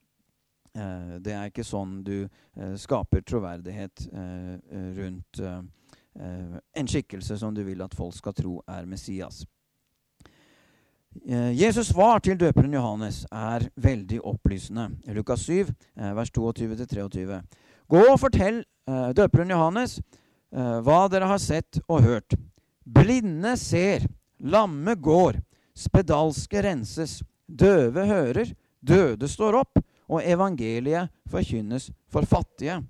Eh, det er ikke sånn du eh, skaper troverdighet rundt en skikkelse som du vil at folk skal tro er Messias. Eh, Jesus' svar til døperen Johannes er veldig opplysende. Lukas 7, eh, vers 22-23. Gå og fortell eh, døperen Johannes hva dere har sett og hørt. Blinde ser, lamme går, spedalske renses, døve hører, døde står opp, og evangeliet forkynnes for fattige.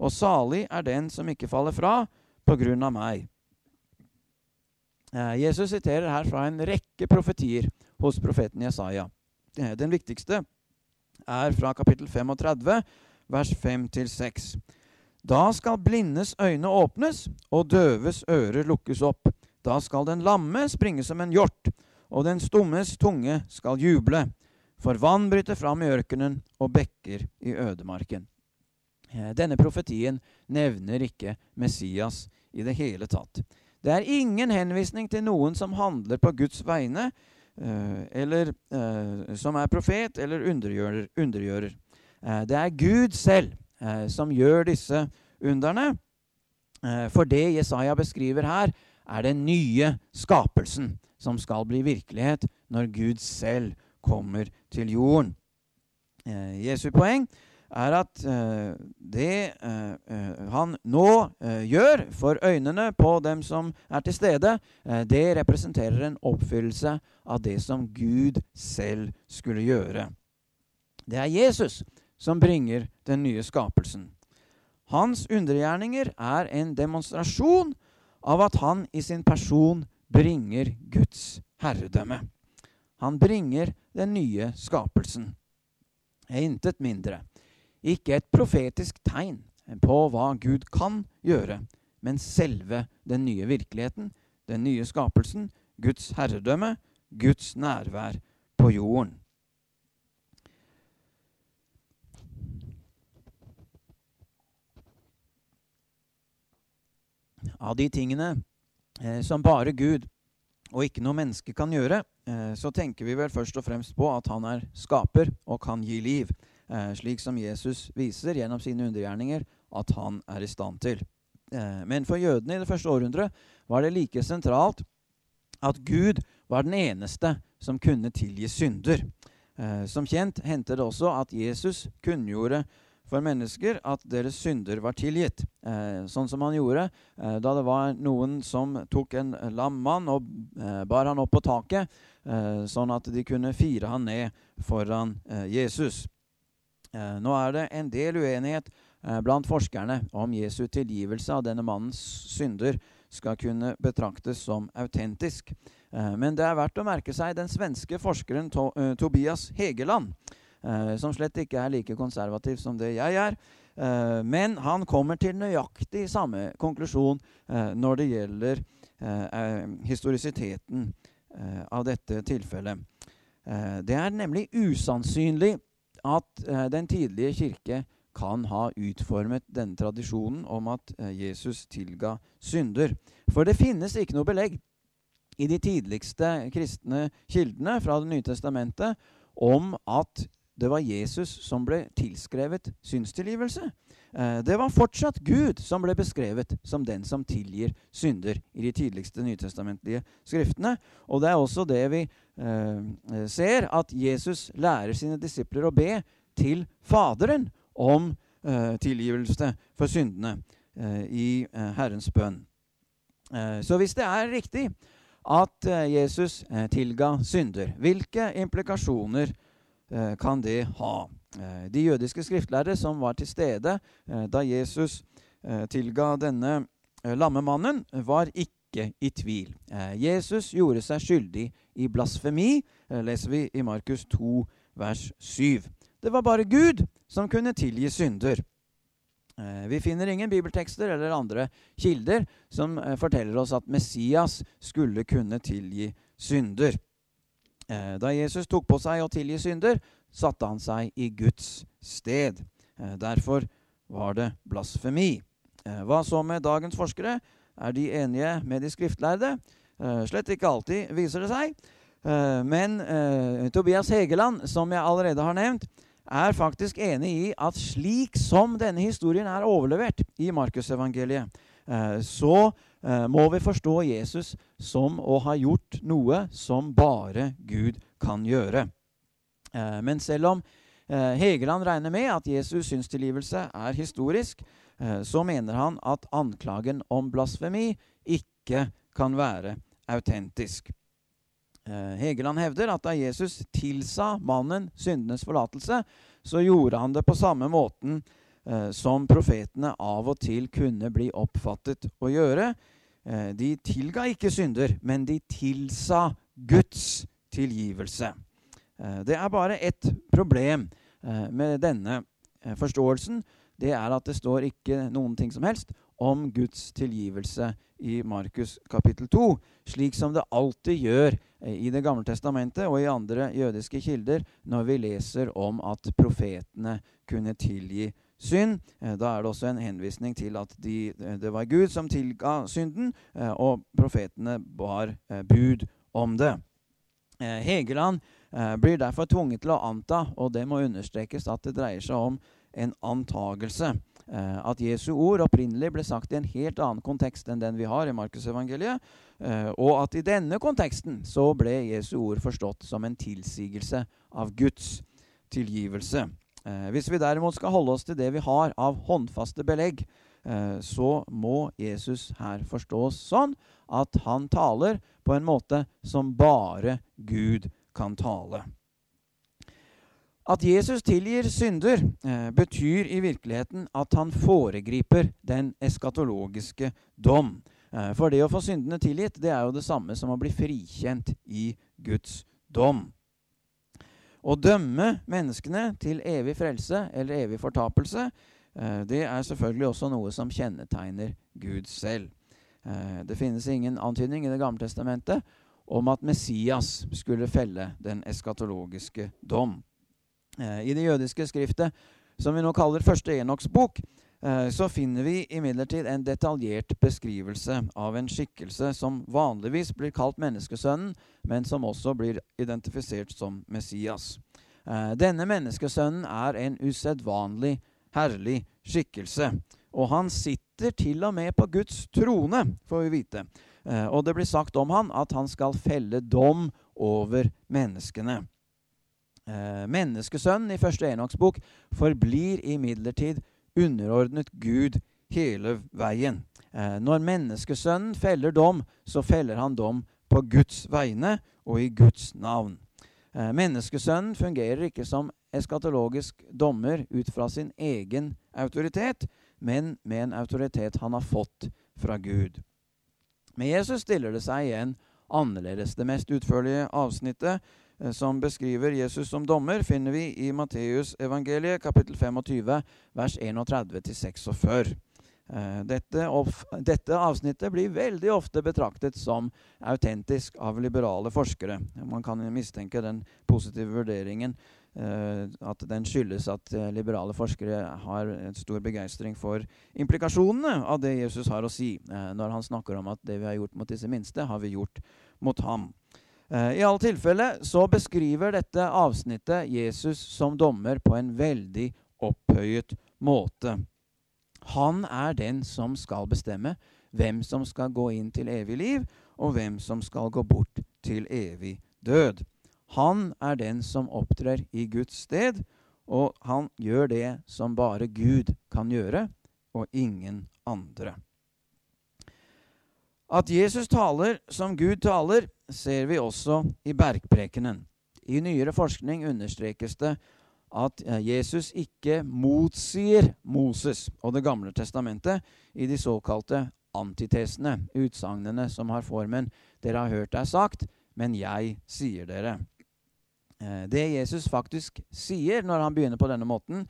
Og salig er den som ikke faller fra på grunn av meg. Eh, Jesus siterer her fra en rekke profetier hos profeten Jesaja. Eh, den viktigste er fra kapittel 35, vers 5-6. Da skal blindes øyne åpnes, og døves ører lukkes opp. Da skal den lamme springe som en hjort, og den stummes tunge skal juble. For vann bryter fram i ørkenen og bekker i ødemarken. Eh, denne profetien nevner ikke Messias i det hele tatt. Det er ingen henvisning til noen som handler på Guds vegne, eh, eller eh, som er profet eller undergjører. undergjører. Det er Gud selv som gjør disse underne. For det Jesaja beskriver her, er den nye skapelsen som skal bli virkelighet når Gud selv kommer til jorden. Jesu poeng er at eh, det eh, han nå gjør for øynene på dem som er til stede, det representerer en oppfyllelse av det som Gud selv skulle gjøre. Det er Jesus som bringer den nye skapelsen. Hans undergjerninger er en demonstrasjon av at han i sin person bringer Guds herredømme. Han bringer den nye skapelsen. Intet mindre. Ikke et profetisk tegn på hva Gud kan gjøre, men selve den nye virkeligheten, den nye skapelsen, Guds herredømme, Guds nærvær på jorden. Av de tingene eh, som bare Gud og ikke noe menneske kan gjøre, så tenker vi vel først og fremst på at han er skaper og kan gi liv, eh, slik som Jesus viser gjennom sine undergjerninger at han er i stand til. Eh, men for jødene i det første århundret var det like sentralt at Gud var den eneste som kunne tilgi synder. Eh, som kjent hendte det også at Jesus kunngjorde for mennesker at deres synder var tilgitt. Eh, sånn som han gjorde eh, da det var noen som tok en lam mann og eh, bar han opp på taket, eh, sånn at de kunne fire han ned foran eh, Jesus. Eh, nå er det en del uenighet blant forskerne om Jesu tilgivelse av denne mannens synder skal kunne betraktes som autentisk. Men det er verdt å merke seg den svenske forskeren Tobias Hegeland Eh, som slett ikke er like konservativ som det jeg er. Eh, men han kommer til nøyaktig samme konklusjon eh, når det gjelder historisiteten av dette tilfellet. det er nemlig usannsynlig at den tidlige kirke kan ha utformet denne tradisjonen om at Jesus tilga synder. For det finnes ikke noe belegg i de tidligste kristne kildene fra Det nye testamentet om at det var Jesus som ble tilskrevet synstilgivelse. Eh, det var fortsatt Gud som ble beskrevet som den som tilgir synder i de tidligste nytestamentlige skriftene. Og det er også det vi eh, ser, at Jesus lærer sine disipler å be til Faderen om eh, tilgivelse for syndene eh, i eh, Herrens bønn. Eh, så hvis det er riktig at Jesus tilga synder, hvilke implikasjoner Eh, kan det ha. Eh, de jødiske skriftlærere som var til stede eh, da Jesus tilga denne lamme mannen, var ikke i tvil. Jesus gjorde seg skyldig i blasfemi, leser vi i Markus 2, vers 7. Det var bare Gud som kunne tilgi synder. Vi finner ingen bibeltekster eller andre kilder som forteller oss at Messias skulle kunne tilgi synder. Eh, da Jesus tok på seg å tilgi synder, satte han seg i Guds sted. Eh, derfor var det blasfemi. Eh, hva så med dagens forskere? Er de enige med de skriftlærde? Slett ikke alltid, viser det seg. Men Tobias Hegeland, som jeg allerede har nevnt, er faktisk enig i at slik som denne historien er overlevert i Markusevangeliet, så må vi forstå Jesus som å ha gjort noe som bare Gud kan gjøre. Eh, men selv om eh, Hegeland regner med at Jesus' synstilgivelse er historisk, så mener han at anklagen om blasfemi ikke kan være autentisk. Hegeland hevder at da Jesus tilsa mannen syndenes forlatelse, så gjorde han det på samme måten som profetene av og til kunne bli oppfattet å gjøre, Eh, de tilga ikke synder, men de tilsa Guds tilgivelse. Eh, det er bare ett problem eh, med denne forståelsen. Det er at det står ikke noen ting som helst om Guds tilgivelse i Markus kapittel 2, slik som det alltid gjør i Det gamle testamentet og i andre jødiske kilder når vi leser om at profetene kunne tilgi synd. Eh, da er det også en henvisning til at de, eh, det var Gud som tilga synden, eh, og profetene bar bud om det. Hegeland blir derfor tvunget til å anta, og det må understrekes at det dreier seg om en antagelse. At Jesu ord opprinnelig ble sagt i en helt annen kontekst enn den vi har i Markusevangeliet. Og at i denne konteksten så ble Jesu ord forstått som en tilsigelse av Guds tilgivelse. Eh, hvis vi derimot skal holde oss til det vi har av håndfaste belegg, eh, så må Jesus her forstås sånn at han taler på en måte som bare Gud kan tale. At Jesus tilgir synder, eh, betyr i virkeligheten at han foregriper den eskatologiske dom. For det å få syndene tilgitt, det er jo det samme som å bli frikjent i Guds dom. Å dømme menneskene til evig frelse eller evig fortapelse, eh, det er selvfølgelig også noe som kjennetegner Gud selv. Eh, det finnes ingen antydning i Det gamle testamentet om at Messias skulle felle den eskatologiske dom. Eh, I det jødiske skriftet, som vi nå kaller første Enoks bok, så finner vi imidlertid en detaljert beskrivelse av en skikkelse som vanligvis blir kalt menneskesønnen, men som også blir identifisert som Messias. Eh, denne menneskesønnen er en usedvanlig herlig skikkelse. Og han sitter til og med på Guds trone, får vi vite. Og det blir sagt om han at han skal felle dom over menneskene. Eh, menneskesønnen i første Enoks bok forblir imidlertid underordnet Gud hele veien. Eh, når menneskesønnen feller dom, så feller han dom på Guds vegne og i Guds navn. Eh, menneskesønnen fungerer ikke som eskatologisk dommer ut fra sin egen autoritet, men med en autoritet han har fått fra Gud. Med Jesus stiller det seg igjen annerledes. Det mest utførlige avsnittet som beskriver Jesus som dommer, finner vi i Matteus evangeliet kapittel 25, vers 31-46. Eh, dette, dette, avsnittet blir veldig ofte betraktet som autentisk av liberale forskere. Man kan mistenke den positive vurderingen eh, at den skyldes at liberale forskere har en stor begeistring for implikasjonene av det Jesus har å si, når han snakker om at det vi har gjort mot disse minste, har vi gjort mot ham. Eh, I alle tilfeller så beskriver dette avsnittet Jesus som dommer på en veldig opphøyet måte. Han er den som skal bestemme hvem som skal gå inn til evig liv, og hvem som skal gå bort til evig død. Han er den som opptrer i Guds sted, og han gjør det som bare Gud kan gjøre, og ingen andre. At Jesus taler som Gud taler, ser vi også i bergprekenen. I nyere forskning understrekes det at eh, Jesus ikke motsier Moses og Det gamle testamentet i de såkalte antitesene, utsagnene som har formen 'Dere har hørt deg sagt, men jeg sier dere'. Eh, det Jesus faktisk sier når han begynner på denne måten,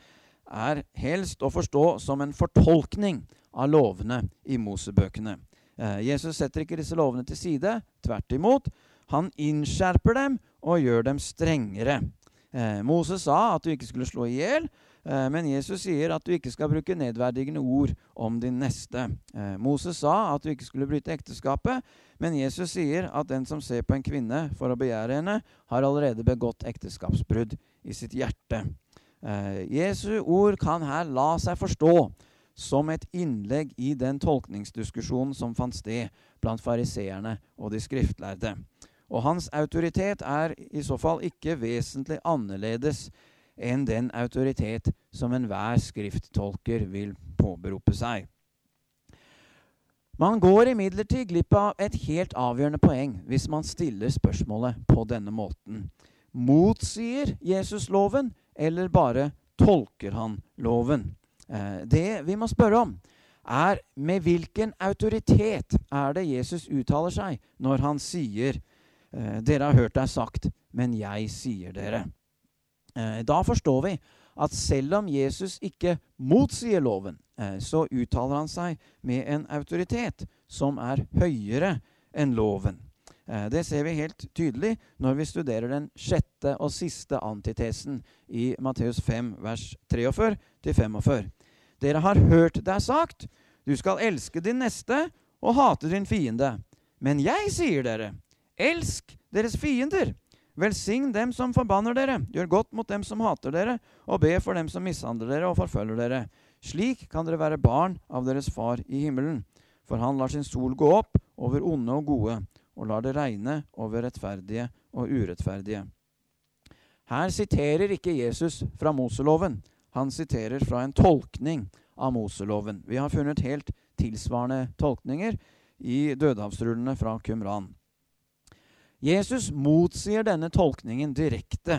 er helst å forstå som en fortolkning av lovene i Mosebøkene. Eh, Jesus setter ikke disse lovene til side. Tvert imot. Han innskjerper dem og gjør dem strengere. Eh, Moses sa at du ikke skulle slå i hjel, eh, men Jesus sier at du ikke skal bruke nedverdigende ord om din neste. Moses sa at du ikke skulle bryte ekteskapet, men Jesus sier at den som ser på en kvinne for å begjære henne, har allerede begått ekteskapsbrudd i sitt hjerte. Jesu ord kan her la seg forstå som et innlegg i den tolkningsdiskusjonen som fant sted blant fariseerne og de skriftlærde. Og hans autoritet er i så fall ikke vesentlig annerledes enn den autoritet som enhver skrifttolker vil påberope seg. Man går imidlertid glipp av et helt avgjørende poeng hvis man stiller spørsmålet på denne måten. Motsier Jesus loven, eller bare tolker han loven? Eh, det vi må spørre om, er med hvilken autoritet er det Jesus uttaler seg når han sier eh, 'Dere har hørt deg sagt, men jeg sier dere'. Eh, da forstår vi at selv om Jesus ikke motsier loven, så uttaler han seg med en autoritet som er høyere enn loven. Det ser vi helt tydelig når vi studerer den sjette og siste antitesen i Matteus 5, vers 43 45. Dere har hørt det er sagt, du skal elske din neste og hate din fiende. Men jeg sier dere, elsk deres fiender. Velsign dem som forbanner dere, gjør godt mot dem som hater dere, og be for dem som mishandler dere og forfølger dere. Slik kan dere være barn av deres far i himmelen. For han lar sin sol gå opp over onde og gode, og lar det regne over rettferdige og urettferdige. Her siterer ikke Jesus fra Moseloven. Han siterer fra en tolkning av Moseloven. Vi har funnet helt tilsvarende tolkninger i dødehavsrullene fra Kumran. Jesus motsier denne tolkningen direkte.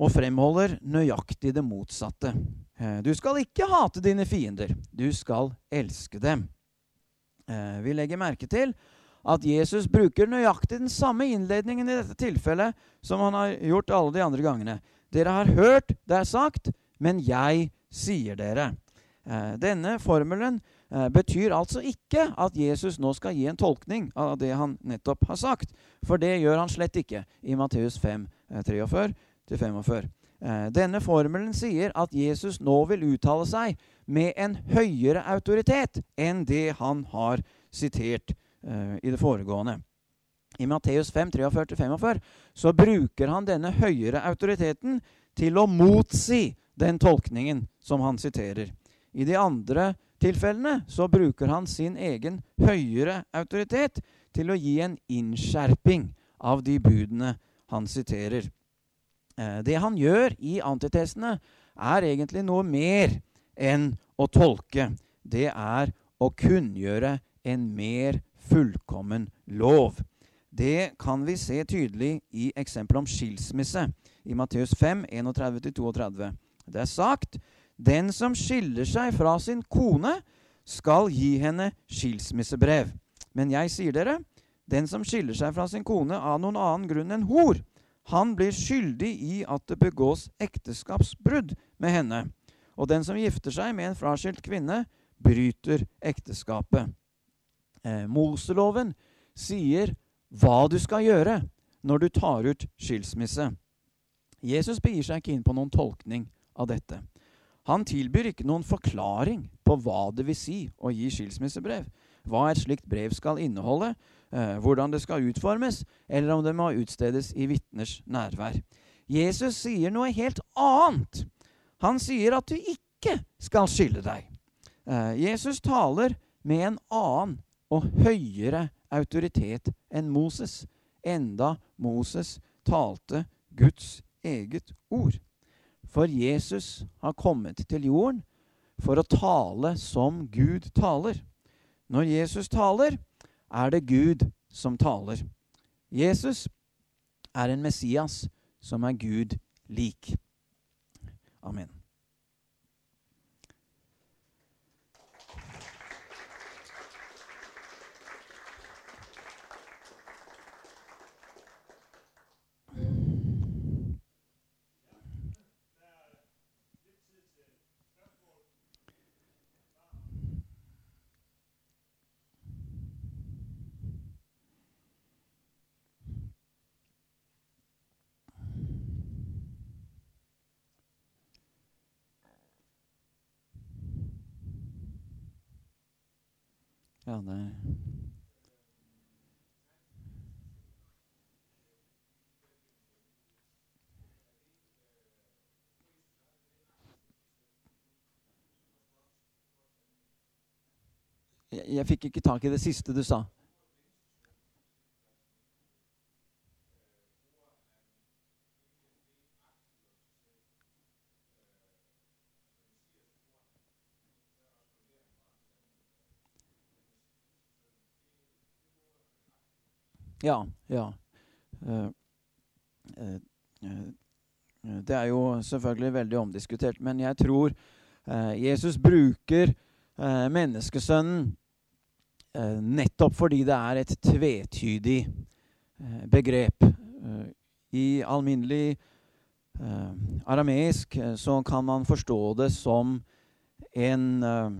og fremholder nøyaktig det motsatte. Eh, du skal ikke hate dine fiender, du skal elske dem. Eh, vi legger merke til at Jesus bruker nøyaktig den samme innledningen i dette tilfellet som han har gjort alle de andre gangene. Dere har hørt det er sagt, men jeg sier dere. Eh, denne formelen betyr altså ikke at Jesus nå skal gi en tolkning av det han nettopp har sagt. For det gjør han slett ikke i Matteus 5, 43 til 45. Eh, denne formelen sier at Jesus nå vil uttale seg med en høyere autoritet enn det han har sitert i det foregående. I Matteus 5, 43-45 så bruker han denne høyere autoriteten til å motsi den tolkningen som han siterer. I de andre tilfellene så bruker han sin egen høyere autoritet til å gi en innskjerping av de budene han siterer. Eh, det han gjør i antitestene, er egentlig noe mer enn å tolke. Det er å kunngjøre en mer fullkommen lov. Det kan vi se tydelig i eksempelet om skilsmisse i Matteus 5, 31-32. Det er sagt den som skiller seg fra sin kone, skal gi henne skilsmissebrev. Men jeg sier dere, den som skiller seg fra sin kone av noen annen grunn enn hor, han blir skyldig i at det begås ekteskapsbrudd med henne. Og den som gifter seg med en fraskilt kvinne, bryter ekteskapet. Eh, Moseloven sier hva du skal gjøre når du tar ut skilsmisse. Jesus begir seg ikke inn på noen tolkning av dette. Han tilbyr ikke noen forklaring på hva det vil si å gi skilsmissebrev, hva et slikt brev skal inneholde, eh, hvordan det skal utformes, eller om det må utstedes i vitners nærvær. Jesus sier noe helt annet. Han sier at du ikke skal skille deg. Eh, Jesus taler med en annen og høyere autoritet enn Moses, enda Moses talte Guds eget ord. For Jesus har kommet til jorden for å tale som Gud taler. Når Jesus taler, er det Gud som taler. Jesus er en Messias som er Gud lik. Amen. Ja, det jeg, jeg fikk ikke tak i det siste du sa. Ja. ja. Uh, uh, det er jo selvfølgelig veldig omdiskutert, men jeg tror Jesus bruker menneskesønnen nettopp fordi det er et tvetydig begrep. I alminnelig arameisk så kan man forstå det som en Eh,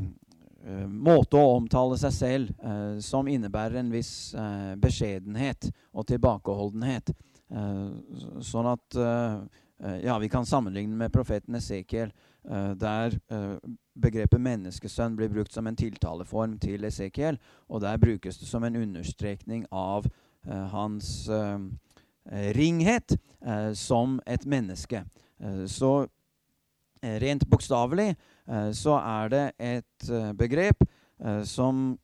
måte å omtale seg selv eh, som innebærer en viss eh, beskjedenhet og tilbakeholdenhet. sånn at ja, vi kan sammenligne med profeten Esekiel, der begrepet menneskesønn blir brukt som en tiltaleform til Esekiel, og der brukes det som en understrekning av hans ringhet som et menneske. så rent bokstavelig Eh, så er det et eh, begrep eh, som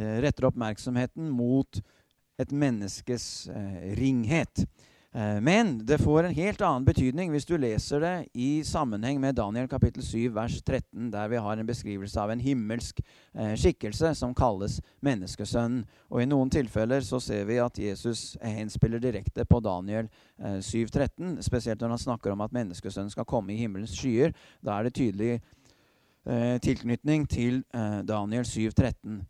retter oppmerksomheten mot et menneskes ringhet. Eh, men det får en helt annen betydning hvis du leser det i sammenheng med Daniel kapittel 7 vers 13, der vi har en beskrivelse av en himmelsk eh, skikkelse som kalles menneskesønnen. Og i noen tilfeller så ser vi at Jesus henspiller direkte på Daniel eh, 7,13, spesielt når han snakker om at menneskesønnen skal komme i himmelens skyer. Da er det tydelig eh, tilknytning til eh, Daniel 7, 13.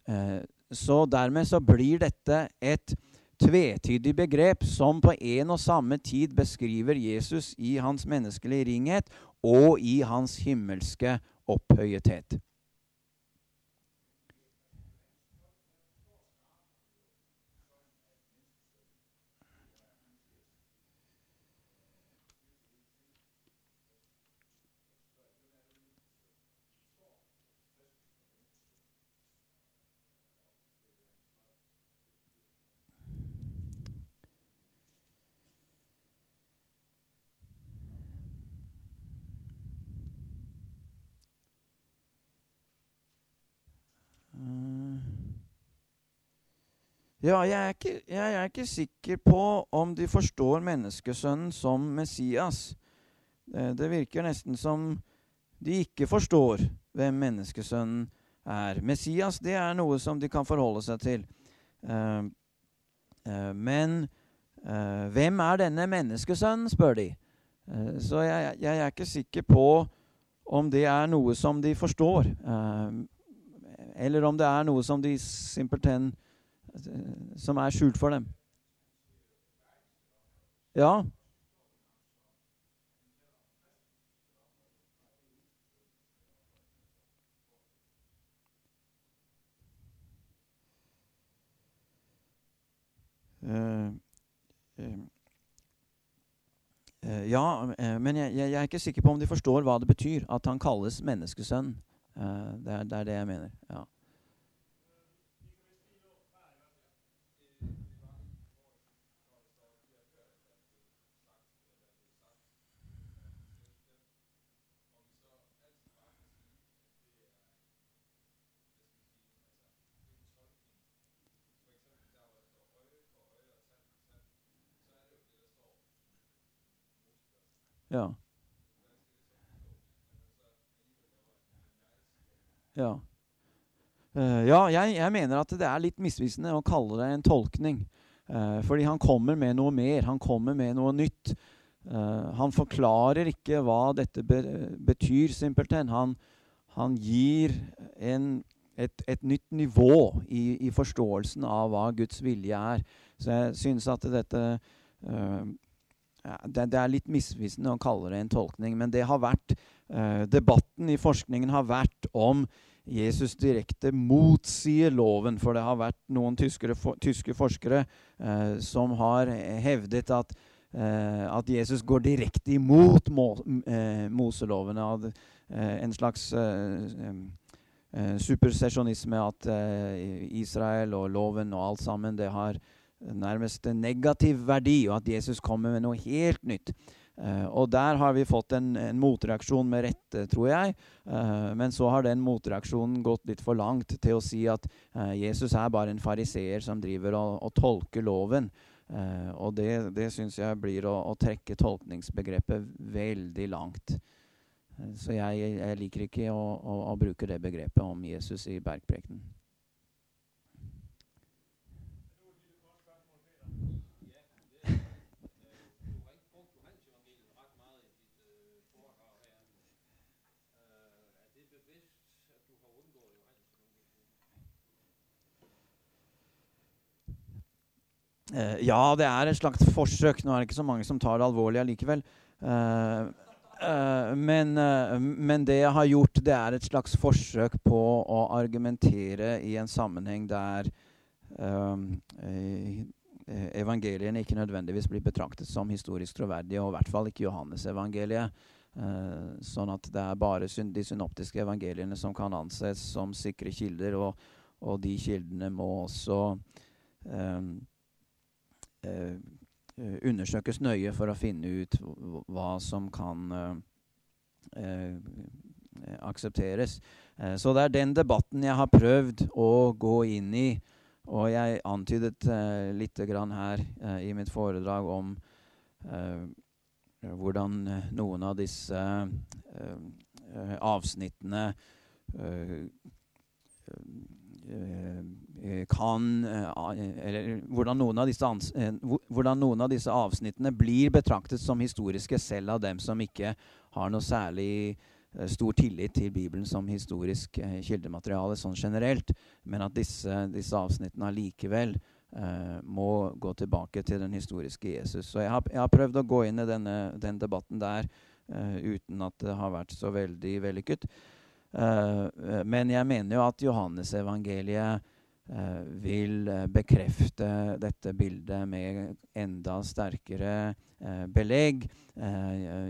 så dermed så blir dette et tvetydig begrep som på en og samme tid beskriver Jesus i hans menneskelige ringhet og i hans himmelske opphøyethet. Ja, jeg er, ikke, jeg er, ikke, sikker på om de forstår menneskesønnen som Messias. Det, det virker nesten som de ikke forstår hvem menneskesønnen er. Messias det er noe som de kan forholde seg til. Uh, uh, men hvem er denne menneskesønnen, spør de. så jeg, jeg, er ikke sikker på om det er noe som de forstår, eller om det er noe som de simpelthen som er skjult for dem. Ja. Uh, uh, uh, ja, men jeg, jeg, er ikke sikker på om de forstår hva det betyr at han kalles menneskesønn. Det er, det, er det jeg mener. ja. Ja. Ja. Uh, ja, jeg, jeg, mener at det er litt misvisende å kalle det en tolkning. Uh, fordi han kommer med noe mer. Han kommer med noe nytt. Uh, han forklarer ikke hva dette be betyr, simpelthen. Han, han gir en, et, et, nytt nivå i, i, forståelsen av hva Guds vilje er. Så jeg syns at dette det, det, er litt misvisende å kalle det en tolkning, men det har vært eh, debatten i forskningen har vært om Jesus direkte motsier loven. For det har vært noen tyskere, for, tyske forskere eh, som har hevdet at, eh, at Jesus går direkte imot må, Moseloven. Av en slags supersesjonisme at Israel og loven og alt sammen det har nærmest negativ verdi, og at Jesus kommer med noe helt nytt. Uh, og der har vi fått en, en motreaksjon med rette, tror jeg. Uh, men så har den motreaksjonen gått litt for langt til å si at uh, Jesus er bare en fariseer som driver og, og tolker loven. og det, det syns jeg blir å, å, trekke tolkningsbegrepet veldig langt. så jeg, jeg, liker ikke å, å, å bruke det begrepet om Jesus i bergprekenen. Ja, det er et slags forsøk. Nå er det ikke så mange som tar det alvorlig allikevel. Uh, uh, men, men, det jeg har gjort, det er et slags forsøk på å argumentere i en sammenheng der evangeliene ikke nødvendigvis blir betraktet som historisk troverdige, og i hvert fall ikke Johannes-evangeliet. sånn at det er bare de synoptiske evangeliene som kan anses som sikre kilder, og, og de kildene må også um, Eh, eh, undersøkes nøye for å finne ut hva som kan eh, aksepteres. så det er den debatten jeg har prøvd å gå inn i. Og jeg antydet eh, litt her eh, i mitt foredrag om hvordan noen av disse avsnittene kan Eller hvordan noen, disse, hvordan noen av disse avsnittene blir betraktet som historiske selv av dem som ikke har noe særlig Eh, stor tillit til Bibelen som historisk eh, kildemateriale sånn generelt, men at disse, disse avsnittene allikevel eh, må gå tilbake til den historiske Jesus. Så jeg har, jeg har prøvd å gå inn i denne, den debatten der eh, uten at det har vært så veldig vellykket. Eh, eh men jeg mener jo at Johannesevangeliet Eh, vil eh, bekrefte dette bildet med enda sterkere eh, belegg.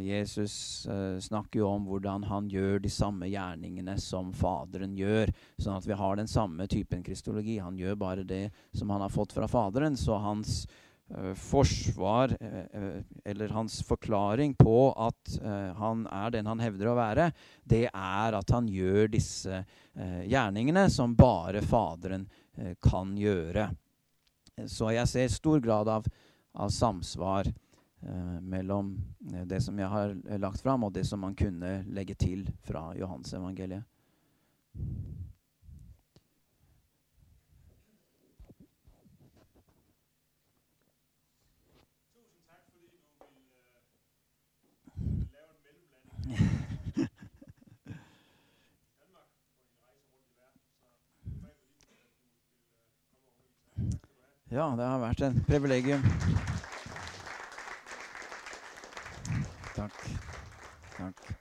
Jesus snakker jo om hvordan han gjør de samme gjerningene som Faderen gjør. Sånn at vi har den samme typen kristologi. Han gjør bare det som han har fått fra Faderen. Så hans forsvar, eller hans forklaring på at han er den han hevder å være, det er at han gjør disse gjerningene som bare Faderen Eh, kan gjøre. Så jeg ser stor grad av, av samsvar eh, mellom eh, det som jeg har lagt fram, og det som man kunne legge til fra Johansevangeliet. Tusen takk fordi du vil lave en mellomlanding. Ja, det har vært en privilegium. Takk. Takk.